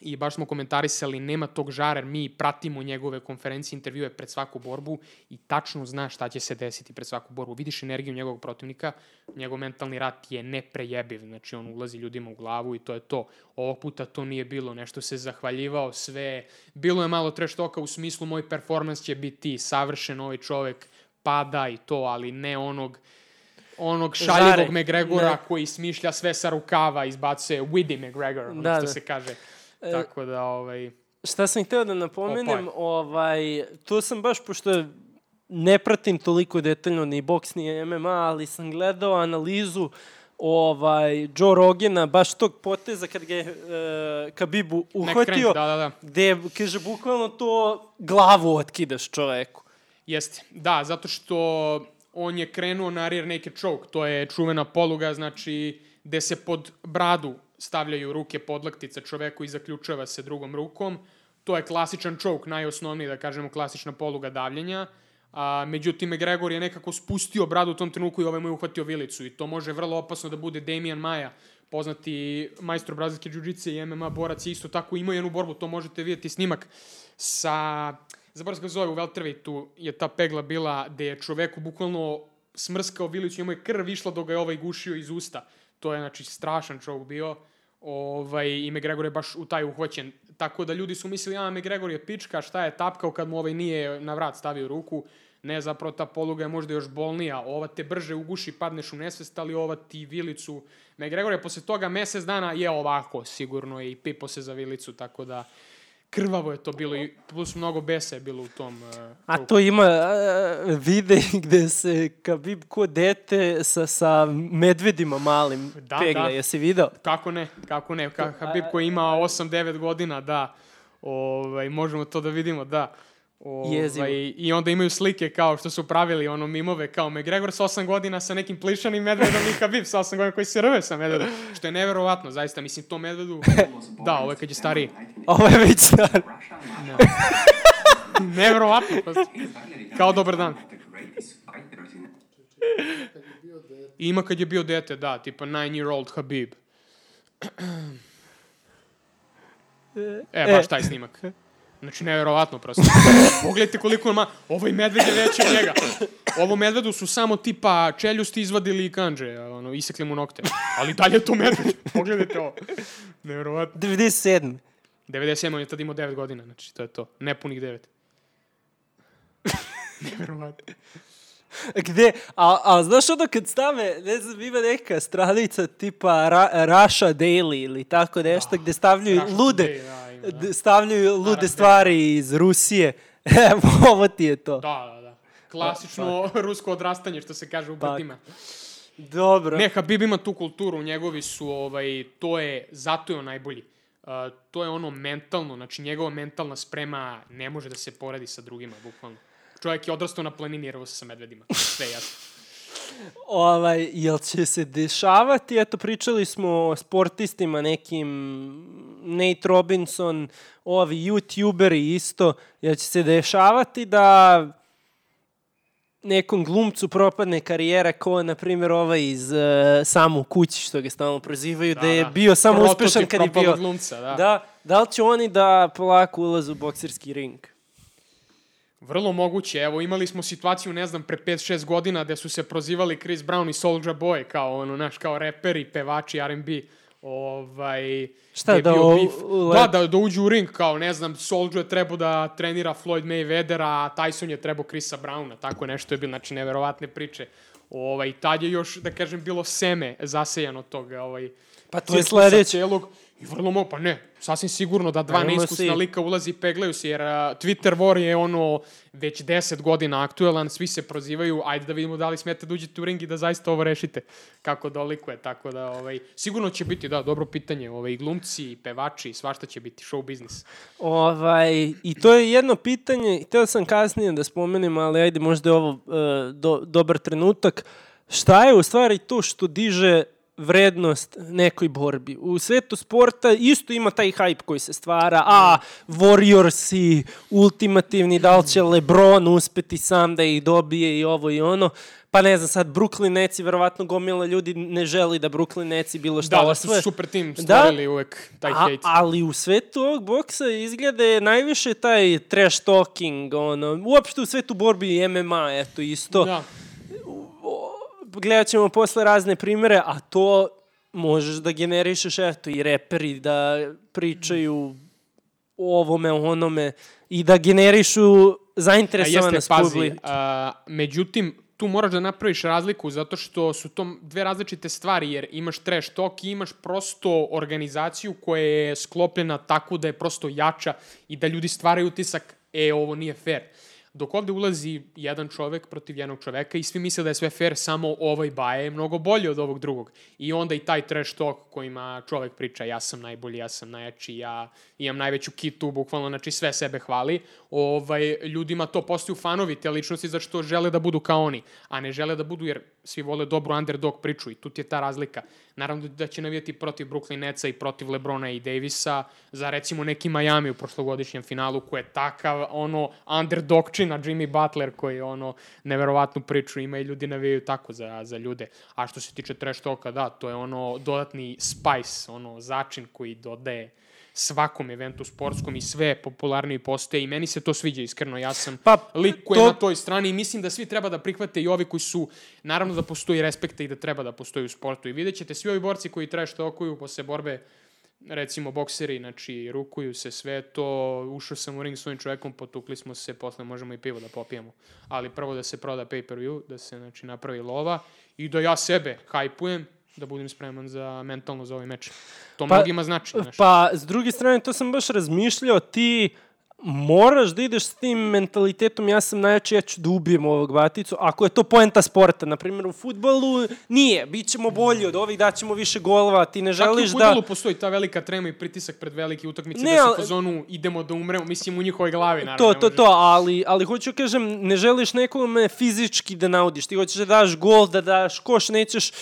i baš smo komentarisali, nema tog žara, mi pratimo njegove konferencije, intervjue pred svaku borbu i tačno zna šta će se desiti pred svaku borbu. Vidiš energiju njegovog protivnika, njegov mentalni rat je neprejebiv, znači on ulazi ljudima u glavu i to je to. Ovog puta to nije bilo, nešto se zahvaljivao, sve, bilo je malo trash u smislu moj performans će biti savršen, ovaj čovek pada i to, ali ne onog onog šaljivog Žare. McGregora ne. koji smišlja sve sa rukava, izbacuje Witty McGregor, ono da, što da. se kaže. E, Tako da, ovaj... Šta sam hteo da napomenem, Opaj. ovaj, to sam baš, pošto ne pratim toliko detaljno ni boks ni MMA, ali sam gledao analizu ovaj Joe Rogena baš tog poteza kad ga je uh, Kabibu uhvatio da, da, da. gde kaže bukvalno to glavu otkidaš čoveku. Jeste. Da, zato što on je krenuo na rear naked choke, to je čuvena poluga, znači gde se pod bradu stavljaju ruke podlaktica čoveku i zaključava se drugom rukom. To je klasičan choke, najosnovniji, da kažemo, klasična poluga davljenja, A, međutim, McGregor je nekako spustio bradu u tom trenutku i ovaj mu je uhvatio vilicu. I to može vrlo opasno da bude Damian Maja, poznati majstor brazilske džuđice i MMA borac je isto tako imao jednu borbu, to možete vidjeti snimak sa, zaboravim kako zove, u welterweightu je ta pegla bila gde je čoveku bukvalno smrskao vilicu, njemu je krv išla dok ga je ovaj gušio iz usta. To je, znači, strašan čovjek bio. Ovaj, I McGregor je baš u taj uhvaćen. Tako da ljudi su mislili, a McGregor je pička, šta je tapkao kad mu ovaj nije na vrat stavio ruku. Ne, zapravo ta poluga je možda još bolnija. Ova te brže uguši, padneš u nesvest, ali ova ti vilicu... McGregor je posle toga mesec dana je ovako, sigurno, i pipo se za vilicu, tako da krvavo je to bilo i plus mnogo besa je bilo u tom... Uh, A to ima uh, vide gde se Khabib ko dete sa, sa medvedima malim Da, pegla. da. Jesi video? Kako ne, kako ne, Ka, Habib koji ima 8-9 godina, da, ovaj, možemo to da vidimo, da. Jezivo. Ovaj, I onda imaju slike kao što su pravili ono mimove kao McGregor sa 8 godina sa nekim plišanim medvedom i Habib sa 8 godina koji se rve sa medvedom. Što je neverovatno, zaista, mislim, to medvedu, da, ovo je kad je stariji. Ovo je već star. Neverovatno, prosto. Kao dobar dan. Ima kad je bio dete, da, tipa 9 year old Habib. E, baš taj snimak. Znači, neverovatno prosto. Pogledajte koliko ima... Ovaj medved je veći od njega. Ovo medvedu su samo tipa čeljusti izvadili i kanđe, ono, isekli mu nokte. Ali dalje je to medved. Pogledajte ovo. Neverovatno. 97. 97, on je tad imao 9 godina, znači to je to. Nepunih 9. Neverovatno. Gde? A, a znaš ono kad stave, ne znam, ima neka stranica tipa Ra, Russia Daily ili tako nešto, gde stavljaju Russia lude, Today, da, ima, da. stavljaju lude Arab stvari iz Rusije. Evo, ovo ti je to. Da, da, da. Klasično rusko odrastanje, što se kaže u Tak. brtima. Dobro. Ne, Habib ima tu kulturu, njegovi su, ovaj, to je, zato je on najbolji. Uh, to je ono mentalno, znači njegova mentalna sprema ne može da se poredi sa drugima, bukvalno. Čovjek je odrastao na planini jer se sa medvedima. Sve jasno. Ovaj, jel će se dešavati, eto pričali smo o sportistima nekim, Nate Robinson, ovi youtuberi isto, jel će se dešavati da nekom glumcu propadne karijera kao, na primjer, ovaj iz uh, Samo u kući, što ga stalno prozivaju, da, da je bio samo Prototip uspešan kad je bio... Glumca, da. Da, da li će oni da polako ulaze u bokserski ring? Vrlo moguće. Evo, imali smo situaciju, ne znam, pre 5-6 godina gde su se prozivali Chris Brown i Soulja Boy kao, ono, naš, kao reperi, pevači, R&B. Ovaj, Šta, da bio bif. u- Da, da, da uđu u ring, kao, ne znam, Soulja je trebao da trenira Floyd Mayweathera, a Tyson je trebao Chrisa Browna, tako nešto je bilo, znači, neverovatne priče. Ovaj, tad je još, da kažem, bilo seme zasejano toga, ovaj, Pa to je sledeće. Celog, I vrlo mo, pa ne, sasvim sigurno da dva neiskusna si. lika ulazi i peglaju se, jer Twitter war je ono već 10 godina aktuelan, svi se prozivaju, ajde da vidimo da li smete da uđete u ring i da zaista ovo rešite kako dolikuje, tako da ovaj, sigurno će biti, da, dobro pitanje, ovaj, i glumci, i pevači, svašta će biti, show biznis. Ovaj, I to je jedno pitanje, htio sam kasnije da spomenem, ali ajde možda je ovo e, do, dobar trenutak. Šta je u stvari to što diže vrednost nekoj borbi. U svetu sporta isto ima taj hype koji se stvara, a Warriorsi, ultimativni, da li će Lebron uspeti sam da ih dobije i ovo i ono. Pa ne znam, sad Brooklyn Nets i verovatno gomila ljudi ne želi da Brooklyn Nets i bilo šta Da, da su osvoje. super tim Da. stvorili uvek taj A, hate. ali u svetu ovog boksa izgleda najviše taj trash talking, ono, uopšte u svetu borbi i MMA, eto isto. Da. Gledat ćemo posle razne primere, a to možeš da generišeš, eto, i reperi da pričaju o ovome, o onome i da generišu zainteresovanost publike. međutim, tu moraš da napraviš razliku zato što su to dve različite stvari, jer imaš trash talk i imaš prosto organizaciju koja je sklopljena tako da je prosto jača i da ljudi stvaraju utisak, e, ovo nije fair. Dok ovde ulazi jedan čovek protiv jednog čoveka i svi misle da je sve fair, samo ovaj baje je mnogo bolji od ovog drugog. I onda i taj trash talk kojima čovek priča ja sam najbolji, ja sam najjači, ja imam najveću kitu, bukvalno, znači sve sebe hvali, ovaj, ljudima to postaju fanovi te ličnosti zato što žele da budu kao oni, a ne žele da budu jer svi vole dobru underdog priču i tu ti je ta razlika. Naravno da će navijati protiv Brooklyn Netsa i protiv Lebrona i Davisa za recimo neki Miami u prošlogodišnjem finalu koji je takav ono underdogčina na Jimmy Butler koji ono neverovatnu priču ima i ljudi navijaju tako za, za ljude. A što se tiče trash talka, da, to je ono dodatni spice, ono začin koji dodaje svakom eventu sportskom i sve popularniji postaje i meni se to sviđa iskreno. Ja sam Pa, lik koji je to- na toj strani i mislim da svi treba da prihvate i ovi koji su, naravno da postoji respekta i da treba da postoji u sportu. I vidjet ćete svi ovi borci koji trash talkuju posle borbe recimo bokseri, znači rukuju se sve to, ušao sam u ring s ovim čovekom, potukli smo se, posle možemo i pivo da popijemo. Ali prvo da se proda pay-per-view, da se znači napravi lova i da ja sebe hajpujem, da budem spreman za mentalno za ovaj meč. To Pa- mnogima znači, znači. Pa, s druge strane, to sam baš razmišljao, ti moraš da ideš s tim mentalitetom, ja sam najjači, ja ću da ubijem ovog baticu, ako je to poenta sporta. Na primjer, u futbolu nije, bit ćemo bolji od ovih, daćemo više golova, ti ne Čak i u želiš da... postoji ta velika trema i pritisak pred velike utakmice Ne, da se ali- u fazonu idemo da umremo, mislim u njihovoj glavi naravno. To, to, to, ali, ali hoću da kažem, ne želiš nekome fizički da naudiš. Ti hoćeš da daš gol, da daš koš, nećeš...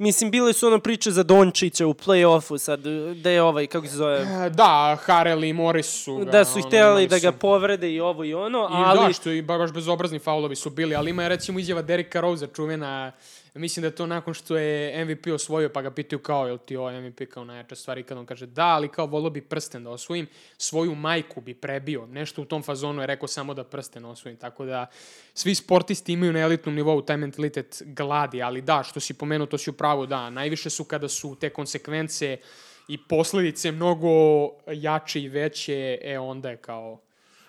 Mislim, bile su ono priče za Dončića u play-offu sad, da je ovaj, kako se zove, E, Da, Harel i Morris su ga, da su ih ono, imali da ga povrede i ovo i ono, I ali... da, što i baš bezobrazni faulovi su bili, ali ima je recimo izjava Derika Rose čuvena, mislim da je to nakon što je MVP osvojio, pa ga pitaju kao, jel ti ovo MVP kao najjača stvar i kad on kaže da, ali kao volio bi prsten da osvojim, svoju majku bi prebio, nešto u tom fazonu je rekao samo da prsten osvojim, tako da svi sportisti imaju na elitnom nivou taj mentalitet gladi, ali da, što si pomenuo, to si u pravu, da, najviše su kada su te konsekvence i posledice mnogo jače i veće, e onda je kao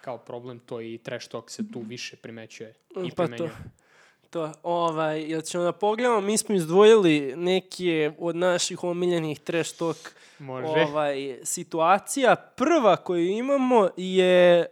kao problem to i trash talk se tu više primećuje i Pa primenjuje. to, ovaj, jel ćemo da pogledamo, mi smo izdvojili neke od naših omiljenih trash talk Može. ovaj, situacija. Prva koju imamo je e,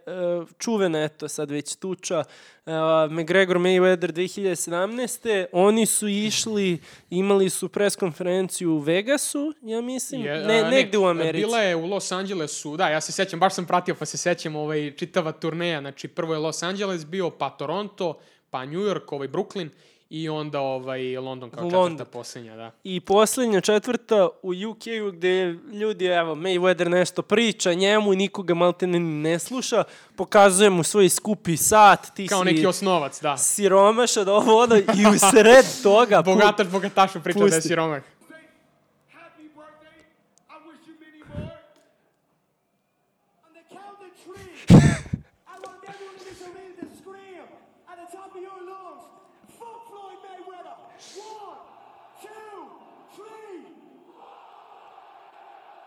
čuvena, eto sad već tuča, e, McGregor Mayweather 2017. Oni su išli, imali su pres konferenciju u Vegasu, ja mislim, Je, ne, a, negde u Americi. Bila je u Los Angelesu, da, ja se sećam, baš sam pratio, pa se sećam ovaj, čitava turneja, znači prvo je Los Angeles bio, pa Toronto, pa New York, ovaj Brooklyn i onda ovaj London kao London. četvrta posljednja, da. I posljednja četvrta u UK-u gde ljudi, evo, Mayweather nešto priča njemu i nikoga malte ne, ne sluša, pokazuje mu svoj skupi sat, ti Kao si neki osnovac, da. siromašan, ovo ono, i u sred toga... Bogataš bogatašu priča da je Pusti. siromah. Happy birthday. I wish you many more. On the count of three, I want everyone in this arena to scream at the top of your lungs. Fuck Floyd Mayweather. One, two, three.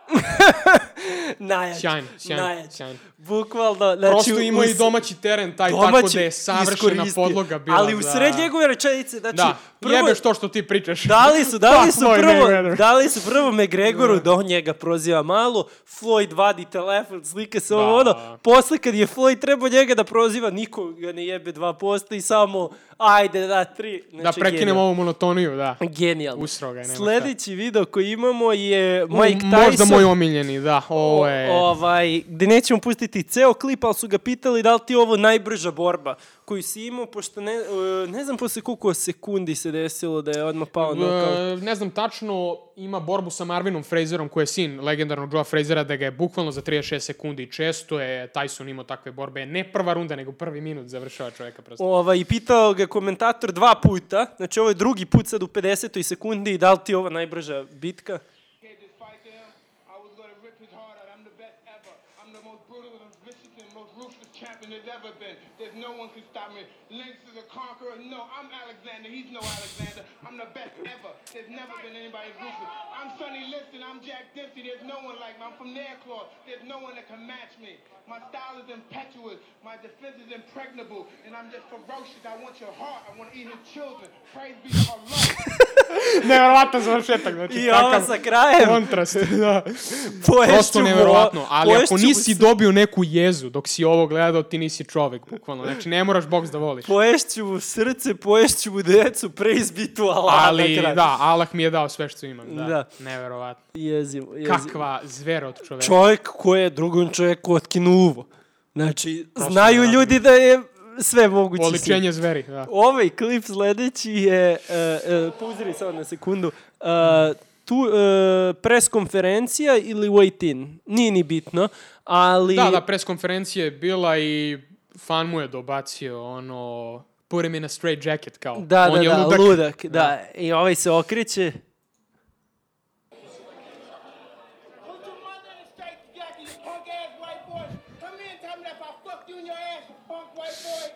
Najjači, Sjajno, sjajno, najjači. sjajno. Bukvalno, znači... Prosto ima i domaći teren, taj tako domaći da je savršena podloga bila Ali u za- sred njegove rečenice, znači... Da, prvo- jebeš to što ti pričaš. Dali su, dali su prvo, dali su prvo McGregoru da on njega proziva malo, Floyd vadi telefon, slika se ovo Da. ono, posle kad je Floyd trebao njega da proziva, niko ga ne jebe 2% i samo, ajde da, tri. Da Znači, prekinemo genijalno. ovu monotoniju, da. Genijalno. Usro ga nema šta. Sledeći video koji imamo je Mike Tyson. Možda moj omiljeni, da. Ovo je... O, ovaj, gde nećemo pustiti ceo klip, ali su ga pitali da li ti je ovo najbrža borba koju si imao, pošto ne, e, ne znam posle koliko sekundi se desilo da je odmah pao nokaut. E, ne znam tačno, ima borbu sa Marvinom Frazerom, koji je sin legendarnog Joea Frazera, da ga je bukvalno za 36 sekundi. Često je Tyson imao takve borbe. Ne prva runda, nego prvi minut završava čoveka prosto. Ovaj, i pitao ga komentator dva puta, znači ovo je drugi put sad u 50. sekundi da li ti je ovo najbrža bitka? Ever been. There's no one can stop me. Lynx is a conqueror. No, I'm Alexander. He's no Alexander. I'm the best ever. There's never been anybody as ruthless. I'm Sonny Liston. I'm Jack Dempsey. There's no one like me. I'm from Nairclaw. There's no one that can match me. My style is impetuous. My defense is impregnable. And I'm just ferocious. I want your heart. I want to eat his children. Praise be to Allah. Neverovatan završetak, znači I ovo takav sa krajem, kontrast. da. poješću Prosto neverovatno, ali ako nisi s- dobio neku jezu dok si ovo gledao, ti nisi čovek, bukvalno. Znači, ne moraš boks da voliš. Poješću mu srce, poješću mu decu, to Allah Ali, na kraju. da, Allah mi je dao sve što imam. Da, Da. neverovatno. Jezivo, jezivo. Kakva zvera od čoveka. Čovjek koji je drugom čovjeku otkinuo uvo. Znači, znaju naravno. ljudi da je sve moguće. Oličenje zveri, da. Ovaj klip sledeći je, uh, uh, pauziri samo na sekundu, uh, tu uh, pres konferencija ili wait in, nije ni bitno, ali... Da, da, pres konferencija je bila i fan mu je dobacio ono, put him in a straight jacket, kao. Da, On da, je da, ludak. ludak. da. I ovaj se okreće. Boy.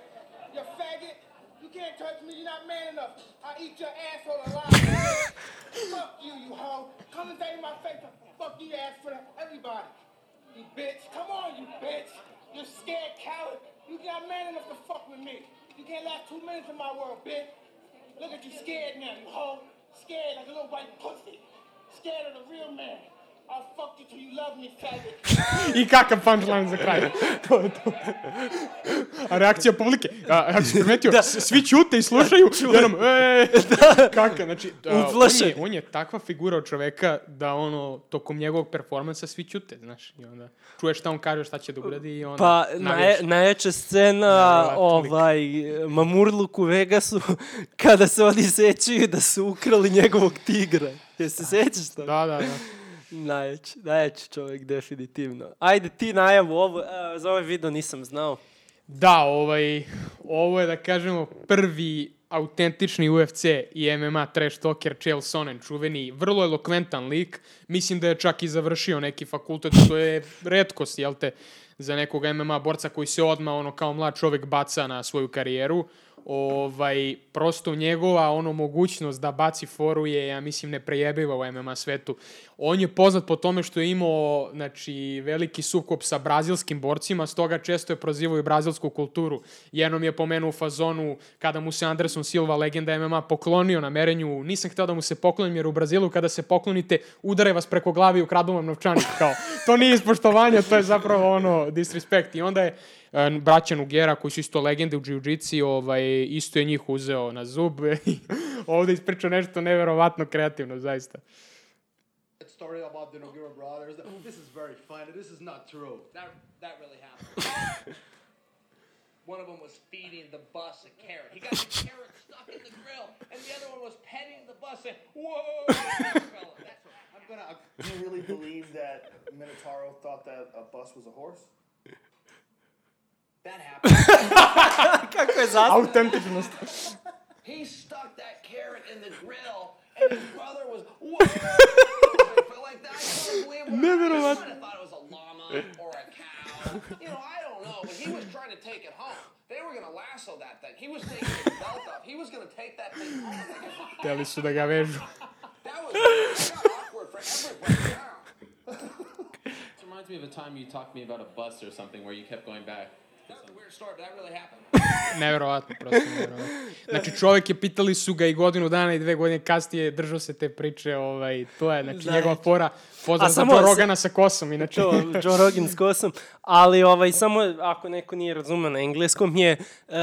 You faggot. You can't touch me, you're not man enough. I eat your asshole alive. fuck you, you hoe. Come and say in my face, fuck you ass for everybody. You bitch. Come on, you bitch. You scared coward. You not man enough to fuck with me. You can't last two minutes in my world, bitch. Look at you scared now, you hoe. Scared like a little white pussy. Scared of the real man. I'll fuck you till you love me, faggot. I kakav punchline za kraj. to je to. A reakcija publike. A, ako si primetio, s- svi ćute i slušaju. Jednom, e, kaka, znači, a, on, je, on je takva figura od čoveka da ono, tokom njegovog performansa svi ćute, znaš. I onda čuješ šta on kaže, šta će da uradi i onda Pa, navijaš. naje, najjača scena, lik. ovaj, Mamurluk u Vegasu, kada se oni sećaju da su ukrali njegovog tigra. Jesi se sećaš to? Da, da, da. Najjači, najjači čovjek, definitivno. Ajde, ti najavu ovo, e, za ovaj video nisam znao. Da, ovaj, ovo je da kažemo prvi autentični UFC i MMA trash talker Chael Sonnen, čuveni, vrlo elokventan lik. Mislim da je čak i završio neki fakultet, što je redkost, jel te, za nekog MMA borca koji se odma ono kao mlad čovek baca na svoju karijeru. Ovaj, prosto njegova ono mogućnost da baci foru je, ja mislim, neprejebiva u MMA svetu. On je poznat po tome što je imao znači, veliki sukop sa brazilskim borcima, stoga često je prozivao i brazilsku kulturu. Jednom je pomenuo u fazonu kada mu se Anderson Silva, legenda MMA, poklonio na merenju, nisam hteo da mu se poklonim jer u Brazilu kada se poklonite, udare vas preko glavi i ukradu vam novčanik. Kao, to nije ispoštovanje, to je zapravo ono disrespect. I onda je braća Nugera, koji su isto legende u jiu-jitsi, ovaj, isto je njih uzeo na zub i ovde ispričao nešto neverovatno kreativno, zaista. that story about the Noguera brothers. This is very funny. This is not true. That, that really happened. one of them was feeding the bus a carrot. He got the carrot stuck in the grill, and the other one was petting the bus and, whoa! That's what I'm gonna. I, do you really believe that Minotauro thought that a bus was a horse? That happened. Kako je zasno? Autentičnost. he stuck that carrot in the grill, and his brother was, whoa! But like that, I couldn't believe it. Never I mind. might have thought it was a llama or a cow. You know, I don't know, but he was trying to take it home. They were gonna lasso that thing. He was taking his belt off. He was gonna take that thing home. Hteli su da ga vežu. That was that got awkward for everybody now. This reminds me of a time you talked to me about a bus or something where you kept going back. Neverovatno, prosto neverovatno. Znači, čovjek je, pitali su ga i godinu dana i dve godine kasnije, držao se te priče, ovaj, to je, znači, Znači. njegova fora, pozdrav za Joe se- Rogana sa kosom, inače. to, Joe Rogan s kosom, ali ovaj, samo ako neko nije razumeo na engleskom je uh,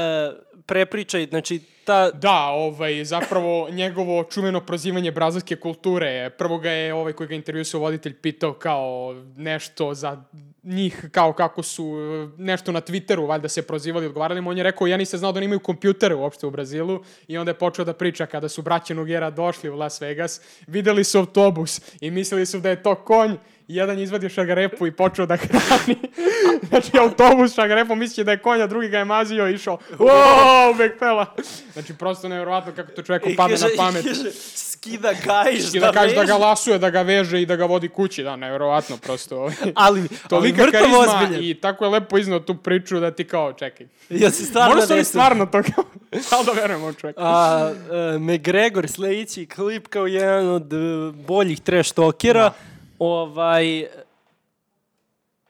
prepričaj, znači ta, Da, ovaj, zapravo njegovo čuveno prozivanje brazilske kulture, prvo ga je ovaj koji ga intervjuisao voditelj pitao kao nešto za njih, kao kako su e, nešto na Twitteru valjda se prozivali, odgovarali mu, on je rekao ja nisam znao da oni imaju kompjutere uopšte u Brazilu i onda je počeo da priča kada su braća Nugera došli u Las Vegas, videli su autobus i mislili su da je to konj jedan je izvadio šagarepu i počeo da hrani. znači, autobus šagarepom misli da je konj, a drugi ga je mazio i išao, wow, bekpela. Znači, prosto nevjerovatno kako to čoveku i padne na pamet. I kaže, skida gajš, I da kaže da ga veže, lasuje, da ga veže i da ga vodi kući, da, nevjerovatno prosto. ovaj. ali, ali Tolika mrtav karizma ozbiljan. i tako je lepo iznao tu priču da ti kao, čekaj. Ja se stvarno Možda su stvarno to kao, kao da verujemo u čoveka. A, uh, McGregor sledeći klip kao jedan od uh, boljih trash talkera. Ovaj,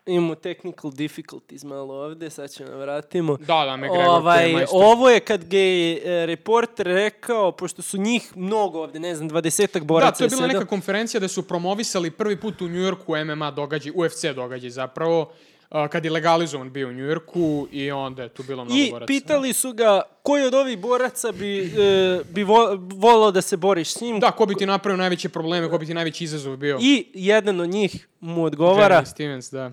imamo technical difficulties malo ovde, sad ćemo da vratimo. Da, da, je ovaj. Ovo je kad ga je e, reporter rekao, pošto su njih mnogo ovde, ne znam, dvadesetak boraca Da, to je bila neka konferencija da su promovisali prvi put u Njujorku MMA događaj, UFC događaj zapravo, a, kad je legalizovan bio u Njujorku i onda je tu bilo mnogo I boraca. pitali su ga koji od ovih boraca bi, e, bi vo, volao da se boriš s njim. Da, ko bi ti napravio najveće probleme, ko bi ti najveći izazov bio? I jedan od njih mu odgovara. Jeremy Stevens, da.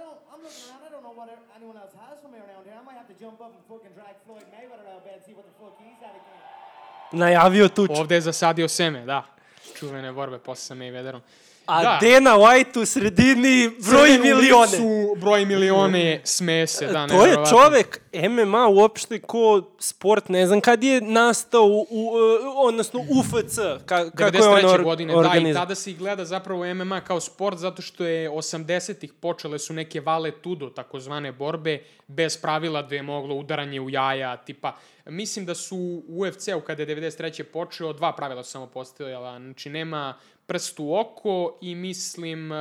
Don't. I'm looking around. I don't know what anyone else has for me around here. I might have to jump up and fucking drag Floyd Mayweather out of bed and see what the fuck he's at again. Najavio tuč. Ovde je zasadio seme, da. Čuvene borbe posle sa Mayweatherom. A da. Dana White u sredini broji milione. licu, broji milione, sme se, da, To je čovek MMA uopšte ko sport, ne znam kad je nastao, u, u, odnosno UFC, ka, kako je on 93. or, godine, da, i tada se i gleda zapravo MMA kao sport, zato što je 80-ih počele su neke vale tudo, takozvane borbe, bez pravila da je moglo udaranje u jaja, tipa, mislim da su u UFC-u kada je 93. počeo, dva pravila su samo postojala, znači nema prst u oko i mislim eh,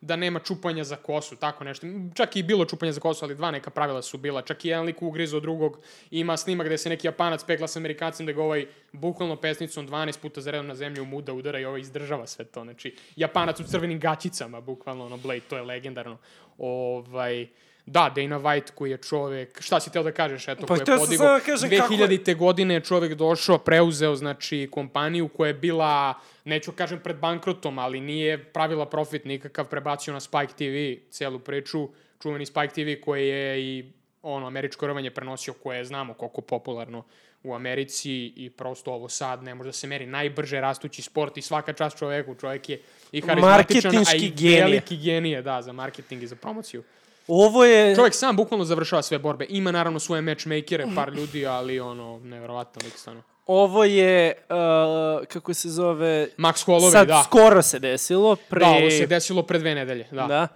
da nema čupanja za kosu, tako nešto. Čak i bilo čupanja za kosu, ali dva neka pravila su bila. Čak i jedan lik ugrizo drugog. Ima snimak gde se neki japanac pegla sa amerikancem da ga ovaj bukvalno pesnicom 12 puta za redom na zemlju muda udara i ovaj izdržava sve to. Znači, japanac u crvenim gaćicama, bukvalno ono Blade, to je legendarno. Ovaj, da, Dana White koji je čovek, šta si teo da kažeš, eto, Pa koji je samo da kažem kako je- 2000. godine je čovek došao, preuzeo, znači, kompaniju koja je bila, neću kažem pred bankrotom, ali nije pravila profit nikakav, prebacio na Spike TV celu priču, čuveni Spike TV koji je i ono, američko rovanje prenosio koje znamo koliko popularno u Americi i prosto ovo sad ne može da se meri najbrže rastući sport i svaka čast čoveku, čovek je i harizmatičan, a i genije. veliki genije, da, za marketing i za promociju. Ovo je... Čovjek sam bukvalno završava sve borbe. Ima naravno svoje matchmakere, par ljudi, ali ono, nevjerovatno lik stvarno. Ovo je, uh, kako se zove... Max Holloway, sad da. skoro se desilo, pre... Da, ovo se desilo pre dve nedelje, da. Da.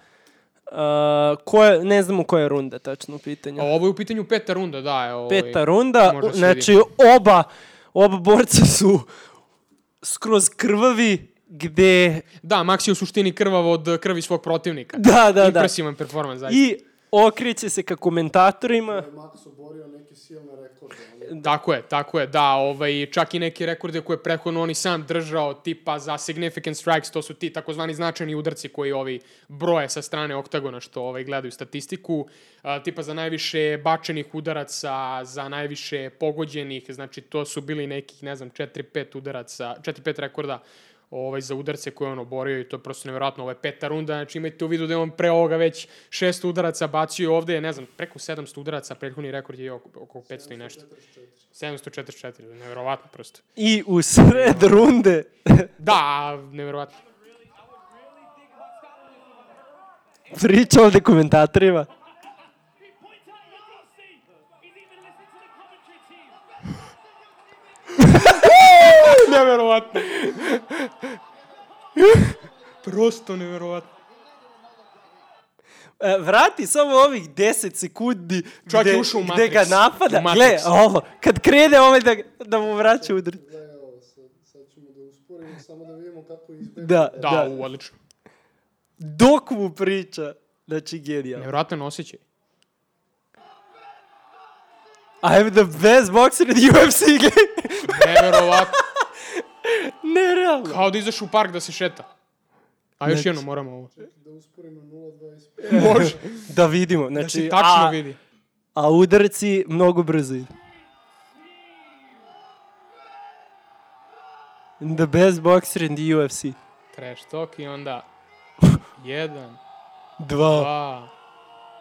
Uh, koje, ne znamo koja je runda tačno u pitanju. A ovo je u pitanju peta runda, da. Je, ovaj, Peta runda, znači oba, oba borca su skroz krvavi, gde... Da, Max je u suštini krvav od krvi svog protivnika. Da, da, da. Impresivan performans, zaista. I okreće se ka komentatorima. je Max oborio neke silne rekorde. ono. Tako je, tako je, da, ovaj, čak i neke rekorde koje je prethodno on i sam držao, tipa za significant strikes, to su ti takozvani značajni udarci koji ovi broje sa strane oktagona što ovaj, gledaju statistiku, a, tipa za najviše bačenih udaraca, za najviše pogođenih, znači to su bili nekih, ne znam, 4-5 udaraca, 4-5 rekorda ovaj, za udarce koje je on oborio i to je prosto nevjerojatno. Ovo je peta runda, znači imajte u vidu da je on pre ovoga već šest udaraca bacio ovde ne znam, preko 700 udaraca, prethodni rekord je oko, oko 500 i nešto. 744, nevjerovatno prosto. I u sred runde... Da, nevjerovatno. Priča ovde komentatorima. Nevjerovatno. Prosto nevjerovatno. E, vrati samo ovih 10 sekundi Čovjek je gde, ušao u gde ga napada. U Matrix. Gle, ovo, kad krene ovaj da, da mu vraća udar. Da, evo, sad, sad ćemo da usporimo, samo da vidimo kako izbjegati. Da, Da, da. u, odlično. Dok mu priča. Znači, genijalno. Nevjerojatan osjećaj. I'm the best boxer in the UFC. Nevjerovatno. Nerealno. Kao da izaš u park da se šeta. A još Znači- jedno moramo ovo. Da usporimo 0.25. Može. Da vidimo. Da Znači, se tačno a, vidi. a udarci mnogo brzo idu. The best boxer in the UFC. Trash talk i onda... Jedan, Dva, dva,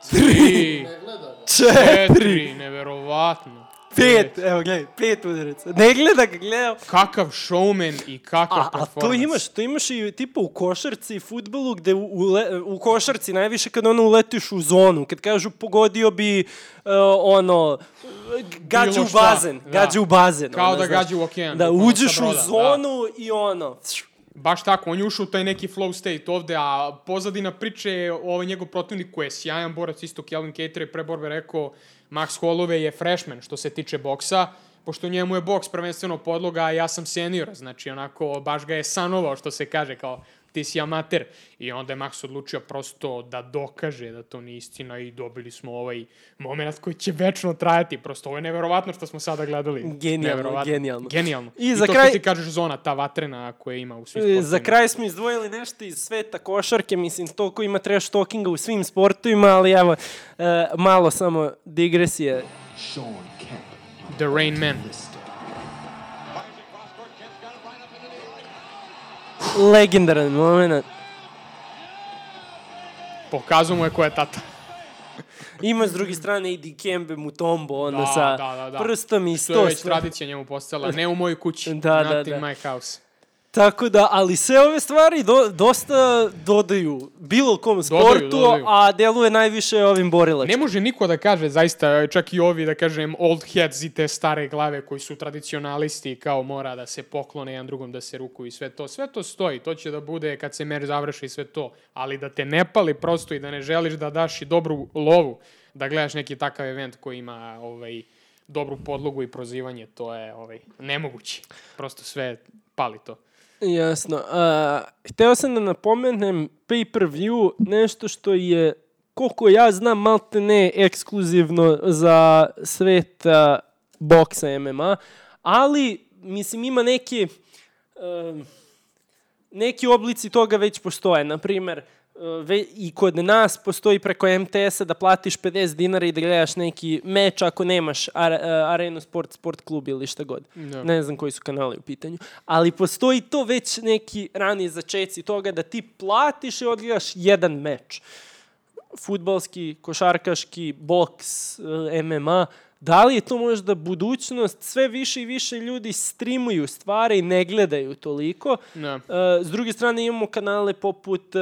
tri, Ne četiri, četiri, neverovatno. Pet. Evo, gledaj, pet udaraca. Ne gleda ga, gleda. Kakav showman i kakav A, a performans. to imaš, to imaš i tipa u košarci i futbolu, gde u, u, le- u košarci najviše kad ono uletiš u zonu, kad kažu pogodio bi uh, ono, gađa u bazen, da. gađa u bazen. Kao ono, da gađa u okean, Da, uđeš u da. zonu i ono, Baš tako, on je ušao u taj neki flow state ovde, a pozadina priče je ovaj njegov protivnik koji je sjajan borac, isto Kelvin Cater je pre borbe rekao Max Holloway je freshman što se tiče boksa, pošto njemu je boks prvenstveno podloga, a ja sam senior, znači onako baš ga je sanovao što se kaže kao ti si amater. I onda je Max odlučio prosto da dokaže da to nije istina i dobili smo ovaj moment koji će večno trajati. Prosto ovo je neverovatno što smo sada gledali. Genijalno, genijalno. Genijalno. I I, za to kraj- što ti kažeš zona, ta vatrena koja ima u svim E, sportovima. Za kraj smo izdvojili nešto iz sveta košarke, mislim, toliko ima trash talkinga u svim sportovima, ali evo, e, malo samo digresije. The Rain Man. Legendaran moment. Pokazao mu je ko je tata. Ima s druge strane i Dikembe Mutombo, ono Da, sa da, da, da. prstom i To je sto. već tradicija njemu postala. Ne u mojoj kući. Da, da, Not in da. my house. Tako da, ali sve ove stvari do, dosta dodaju bilo kom sportu, dodaju. a deluje najviše ovim borilačkim. Ne može niko da kaže, zaista, čak i ovi, da kažem, old heads i te stare glave koji su tradicionalisti, kao mora da se poklone jedan drugom, da se rukuju i sve to. Sve to stoji, to će da bude kad se mer završi sve to. Ali da te ne pali prosto i da ne želiš da daš i dobru lovu, da gledaš neki takav event koji ima ovaj, dobru podlogu i prozivanje, to je ovaj, nemoguće. Prosto sve pali to. Jasno. Uh, hteo sam da napomenem pay-per-view, nešto što je, koliko ja znam, malte ne ekskluzivno za svet uh, boksa MMA, ali, mislim, ima neke... um, neki oblici toga već postoje. Naprimer, uh, ve, i kod nas postoji preko MTS-a da platiš 50 dinara i da gledaš neki meč ako nemaš ar, uh, Arenu Sport, Sport klub ili šta god. Da. Ne znam koji su kanali u pitanju. Ali postoji to već neki rani začeci toga da ti platiš i odgledaš jedan meč. Futbalski, košarkaški, boks, eh, MMA. Da li je to možda budućnost? Sve više i više ljudi streamuju stvari i ne gledaju toliko. Da. Uh, s druge strane imamo kanale poput uh,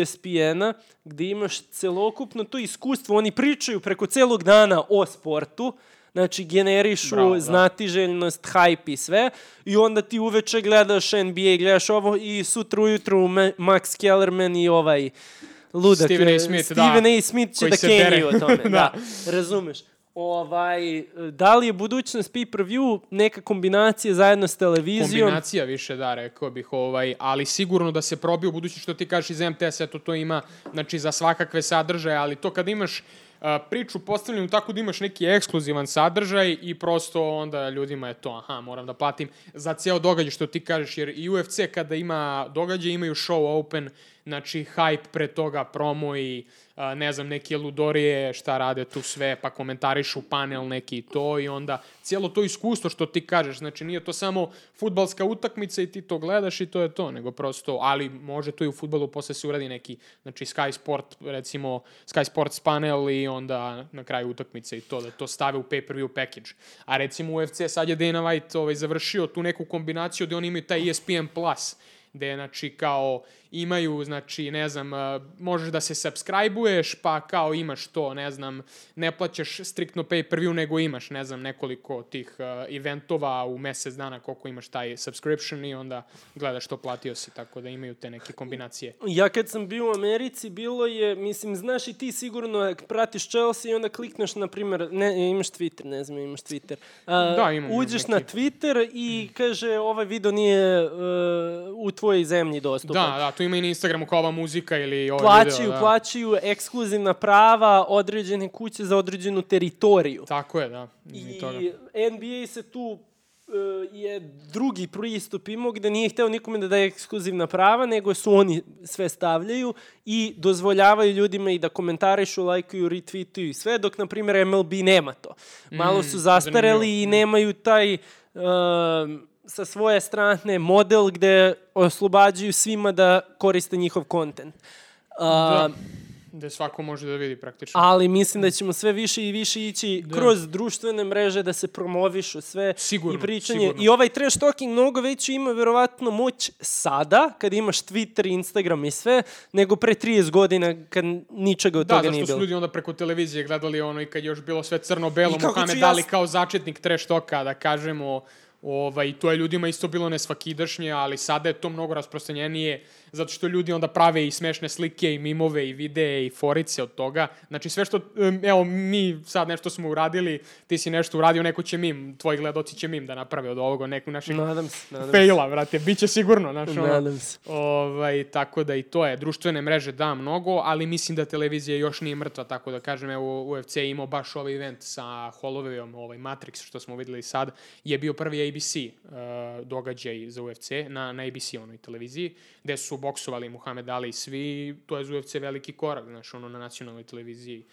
ESPN-a gde imaš celokupno to iskustvo. Oni pričaju preko celog dana o sportu, znači generišu Bravo, da. znatiželjnost, hype i sve. I onda ti uveče gledaš NBA, gledaš ovo i sutra ujutru Ma- Max Kellerman i ovaj ludak. Stephen A. eh, Smith, da. Stephen A. Smith će Koji da dere. o tome. da. Da. razumeš. Ovaj, da li je budućnost pay-per-view neka kombinacija zajedno s televizijom? Kombinacija više, da, rekao bih, ovaj, ali sigurno da se probije u budući što ti kažeš iz MTS, eto to ima, znači, za svakakve sadržaje, ali to kad imaš priču postavljenu tako da imaš neki ekskluzivan sadržaj i prosto onda ljudima je to, aha, moram da platim za ceo događaj što ti kažeš, jer i UFC kada ima događaj imaju show open, znači hype pre toga, promo i a, ne znam, neke ludorije, šta rade tu sve, pa komentarišu panel neki i to i onda cijelo to iskustvo što ti kažeš, znači nije to samo futbalska utakmica i ti to gledaš i to je to, nego prosto, ali može to i u futbalu posle se uradi neki, znači Sky Sport, recimo Sky Sports panel i onda na kraju utakmice i to, da to stave u pay-per-view package. A recimo UFC sad je Dana White ovaj, završio tu neku kombinaciju gde oni imaju taj ESPN Plus, gde znači kao imaju znači ne znam možeš da se subscribe-uješ pa kao imaš to ne znam ne plaćaš striktno pay per view nego imaš ne znam nekoliko tih uh, eventova u mesec dana koliko imaš taj subscription i onda gledaš što platio si tako da imaju te neke kombinacije Ja kad sam bio u Americi, bilo je, mislim, znaš i ti sigurno ak pratiš Chelsea i onda klikneš, na primjer, ne, imaš Twitter, ne znam, imaš Twitter. A, Da, imam Uđeš neki. na Twitter i kaže, ovaj video nije uh, u tvojoj zemlji dostupan. da da tu ima i na Instagramu kao ova muzika ili ovaj Plaćaju, video da. plaćaju ekskluzivna prava određene kuće za određenu teritoriju. tako je da I, I toga. NBA se tu e, je drugi pristup imao gde nije hteo nikome da daje ekskluzivna prava, nego su oni sve stavljaju i dozvoljavaju ljudima i da komentarišu, lajkuju, retweetuju i sve, dok, na primjer, MLB nema to. Malo su zastareli Mm, i nemaju taj... um, sa svoje strane model gde oslobađaju svima da koriste njihov kontent. A, da. Gde svako može da vidi praktično. ali mislim da ćemo sve više i više ići da. kroz društvene mreže da se promovišu sve Sigurno, i pričanje. sigurno. I ovaj trash talking mnogo veću ima verovatno moć sada, kad imaš Twitter, Instagram i sve, nego pre 30 godina kad ničega od Da, toga zašto nije su bilo. ljudi onda preko televizije gledali ono i kad je još bilo sve crno-belo, ću ja Ali kao začetnik trash toka, da kažemo, Ovaj, to je ljudima isto bilo nesvakidašnje, ali sada je to mnogo rasprostranjenije, zato što ljudi onda prave i smešne slike i mimove i videe i forice od toga. Znači sve što, evo, mi sad nešto smo uradili, ti si nešto uradio, neko će mim, tvoji gledoci će mim da naprave od ovoga, neku naših Nadam se, nadam se. faila, brate, bit će sigurno, znaš, ono, Nadam se. Ovaj, tako da i to je. Društvene mreže da mnogo, ali mislim da televizija još nije mrtva, tako da kažem, evo, UFC je imao baš ovaj event sa Hollowayom, ovaj Matrix, što smo videli sad, je bio prvi ABC uh, događaj za UFC na, na ABC onoj televiziji, gde su boksovali Muhammed Ali i svi, to je za UFC veliki korak, znaš, ono na nacionalnoj televiziji.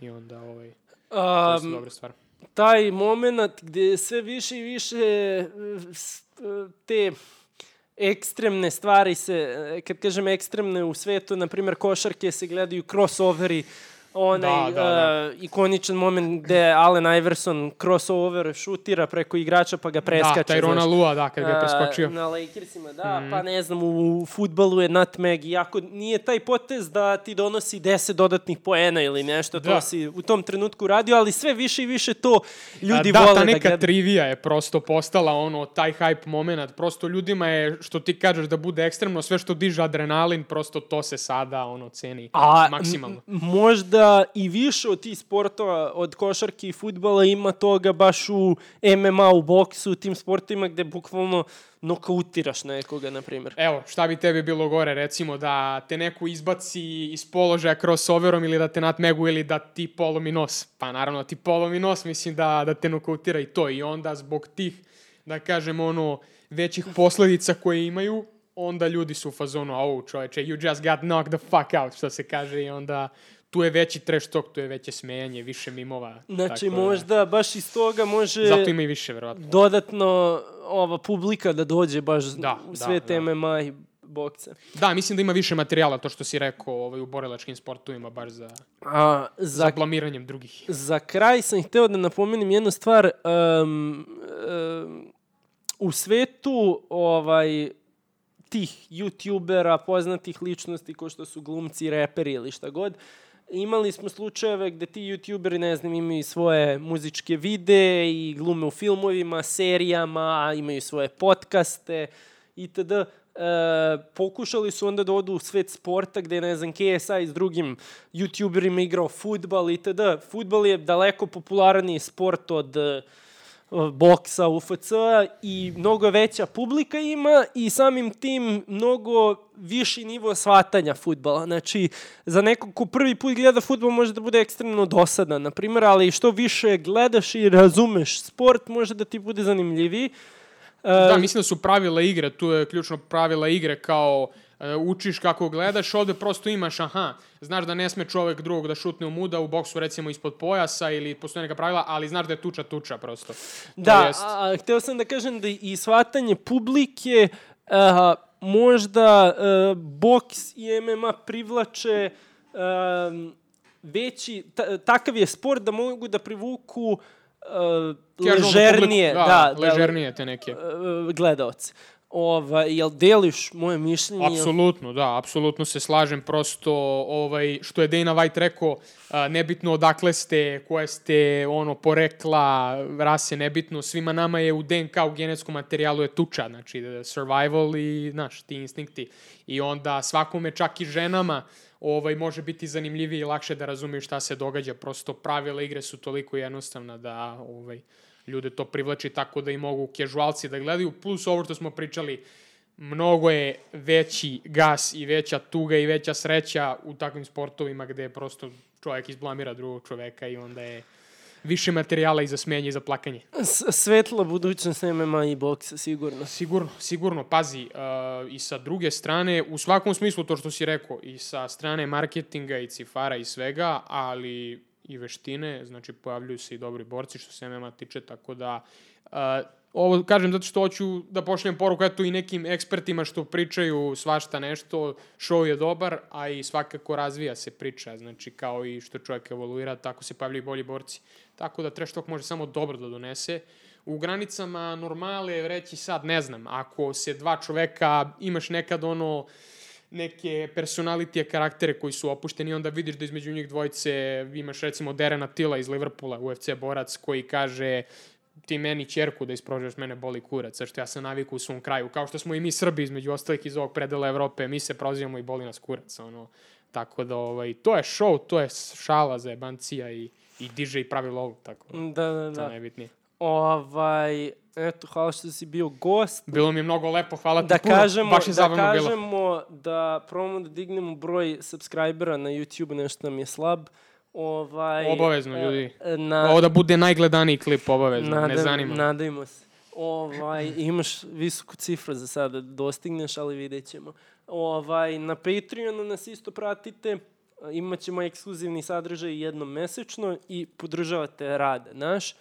I onda, ovaj, to je Um, dobra stvar. taj moment gde sve više i više s- e, te ekstremne stvari se, e, kad kažem ekstremne u svetu, na primjer košarke se gledaju crossoveri, onaj Da, da, da. e, ikoničan moment gde Allen Iverson crossover šutira preko igrača pa ga preskače. Da, taj Rona znaš. Lua, da, kad ga je A, preskočio. Na Lakersima, da, pa ne znam, u futbalu je nutmeg, iako nije taj potez da ti donosi 10 dodatnih poena ili nešto, to Da. si u tom trenutku radio, ali sve više i više to ljudi da, vole ta da neka gledaju. trivija je prosto postala ono, taj hype moment. Prosto ljudima je, što ti kažeš da bude ekstremno, sve što diže adrenalin, prosto to se sada ono ceni A maksimalno. m- možda i više od tih sportova, od košarke i futbala ima toga baš u MMA, u boksu, u tim sportovima gde bukvalno nokautiraš nekoga, na primjer. Evo, šta bi tebi bilo gore, recimo da te neko izbaci iz položaja crossoverom ili da te natmegu ili da ti polomi nos. Pa naravno, ti polomi nos, mislim da, da te nokautira i to. I onda zbog tih, da kažem, ono, većih posledica koje imaju, onda ljudi su u fazonu, au čoveče, you just got knocked the fuck out, što se kaže, i onda tu je veći trash talk, tu je veće smejanje, više mimova. Znači, tako da- možda baš iz toga može... Zato ima i više, verovatno. dodatno ova publika da dođe baš Da, u da, svet da. MMA i bokce. Da, mislim da ima više materijala, to što si rekao ovaj, u borilačkim sportovima, baš za, A, za, za blamiranjem drugih. za kraj sam hteo da napomenem jednu stvar. Um, um, u svetu ovaj, tih youtubera, poznatih ličnosti ko što su glumci, reperi ili šta god, imali smo slučajeve gde ti youtuberi, ne znam, imaju svoje muzičke videe i glume u filmovima, serijama, imaju svoje podcaste itd. E, pokušali su onda da odu u svet sporta gde ne znam, KSI s drugim youtuberima igrao futbal itd. Futbal je daleko popularniji sport od e, boksa, UFC i mnogo veća publika ima i samim tim mnogo viši nivo shvatanja futbala. Znači, za nekog ko prvi put gleda futbol može da bude ekstremno dosadan, na primjer, ali što više gledaš i razumeš sport, može da ti bude zanimljiviji. Da, mislim da su pravila igre, tu je ključno pravila igre kao e, učiš kako gledaš, ovde prosto imaš, aha, znaš da ne sme čovek drugog da šutne u muda, u boksu recimo ispod pojasa ili postoje neka pravila, ali znaš da je tuča tuča prosto. To Da, jest- a, a, hteo sam da kažem da i shvatanje publike a, možda a, boks i MMA privlače a, veći, ta, takav je sport da mogu da privuku a, ležernije, publiku, da, da, ležernije te neke. gledaoce. Ova, jel deliš moje mišljenje? Apsolutno, da, apsolutno se slažem, prosto ovaj, što je Dana White rekao, nebitno odakle ste, koje ste, ono, porekla, rase, nebitno, svima nama je u DNK, u genetskom materijalu je tuča, znači survival i, znaš, ti instinkti. I onda svakome, čak i ženama, ovaj, može biti zanimljivije i lakše da razumiju šta se događa, prosto pravila igre su toliko jednostavna da, ovaj, ljude to privlači tako da i mogu kežualci da gledaju, plus ovo što smo pričali, mnogo je veći gas i veća tuga i veća sreća u takvim sportovima gde prosto čovjek izblamira drugog čoveka i onda je više materijala i za smenje i za plakanje. S- Svetla budućnost MMA i boksa, sigurno. Sigurno, sigurno, pazi, uh, i sa druge strane, u svakom smislu to što si rekao, i sa strane marketinga i cifara i svega, ali i veštine, znači pojavljuju se i dobri borci što se MMA tiče, tako da uh, ovo kažem zato što hoću da pošljem poruku eto i nekim ekspertima što pričaju svašta nešto, show je dobar, a i svakako razvija se priča, znači kao i što čovjek evoluira, tako se pojavljaju i bolji borci. Tako da talk može samo dobro da donese. U granicama normale reći sad, ne znam, ako se dva čoveka, imaš nekad ono, neke personalitije, karaktere koji su opušteni, onda vidiš da između njih dvojice imaš recimo Derena Tila iz Liverpoola, UFC borac, koji kaže ti meni čerku da isprožeš, mene boli kurac, zato što ja sam naviku u svom kraju. Kao što smo i mi Srbi, između ostalih iz ovog predela Evrope, mi se prozivamo i boli nas kurac, ono. Tako da, ovaj, to je show, to je šala za jebancija i, i diže i pravi lovu, tako da, Da, da, to je najbitnije. Ovaj, eto, hvala što si bio gost. Bilo mi je mnogo lepo, hvala ti Da puno, kažemo, baš je da zabavno bilo. kažemo da probamo da dignemo broj subscribera na YouTube, nešto nam je slab. Ovaj, Obavezno, e, ljudi. Na, Ovo da bude najgledaniji klip, obavezno, ne nadam- zanima. me. Nadajmo se. Ovaj, imaš visoku cifru za sada da dostigneš, ali vidjet ćemo. Ovaj, na Patreonu nas isto pratite. Imaćemo ekskluzivni sadržaj jednom mesečno i podržavate rad naš.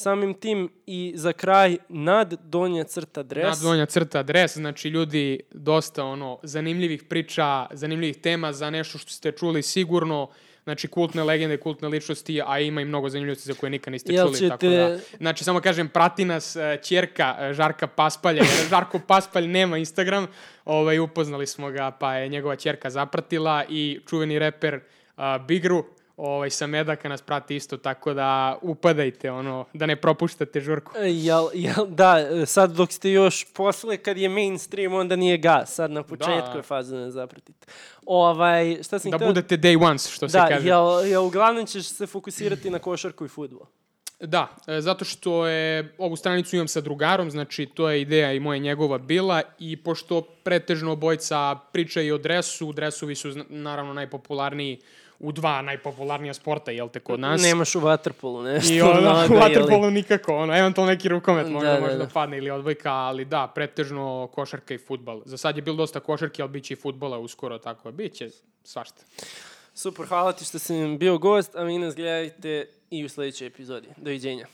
Samim tim i za kraj nad donja crta dres. Nad donja crta dres, znači ljudi dosta ono zanimljivih priča, zanimljivih tema za nešto što ste čuli sigurno, znači kultne legende, kultne ličnosti, a ima i mnogo zanimljivosti za koje nikad niste Jel čuli. Tako ćete- da, znači samo kažem, prati nas uh, čerka uh, Žarka Paspalja, jer Žarko Paspalj nema Instagram, ovaj, upoznali smo ga, pa je njegova čerka zapratila i čuveni reper uh, Bigru, ovaj, sa Medaka nas prati isto, tako da upadajte, ono, da ne propuštate žurku. E, Jel, jel, da, sad dok ste još posle, kad je mainstream, onda nije gas. Sad na početku Da. je faza da ne zapratite. Ovaj, šta sam Da hteo- budete day ones, što se Da, kaže. jel, jel uglavnom ćeš se fokusirati na košarku i futbol? Da, e, zato što je, ovu stranicu imam sa drugarom, znači to je ideja i moja i njegova bila i pošto pretežno obojca pričaju o dresu, dresovi su naravno najpopularniji u dva najpopularnija sporta, jel te, kod nas. Nemaš u waterpolu nešto. I ono, u jeli? waterpolu nikako, ono, eventualno neki rukomet možda Da, da, može da, da. padne ili odbojka, ali da, pretežno košarka i futbal. Za sad je bilo dosta košarke, ali bit će i futbola uskoro, tako bit će svašta. Super, hvala ti što si bio gost, a vi nas gledajte i u sledećoj epizodi. Doviđenja.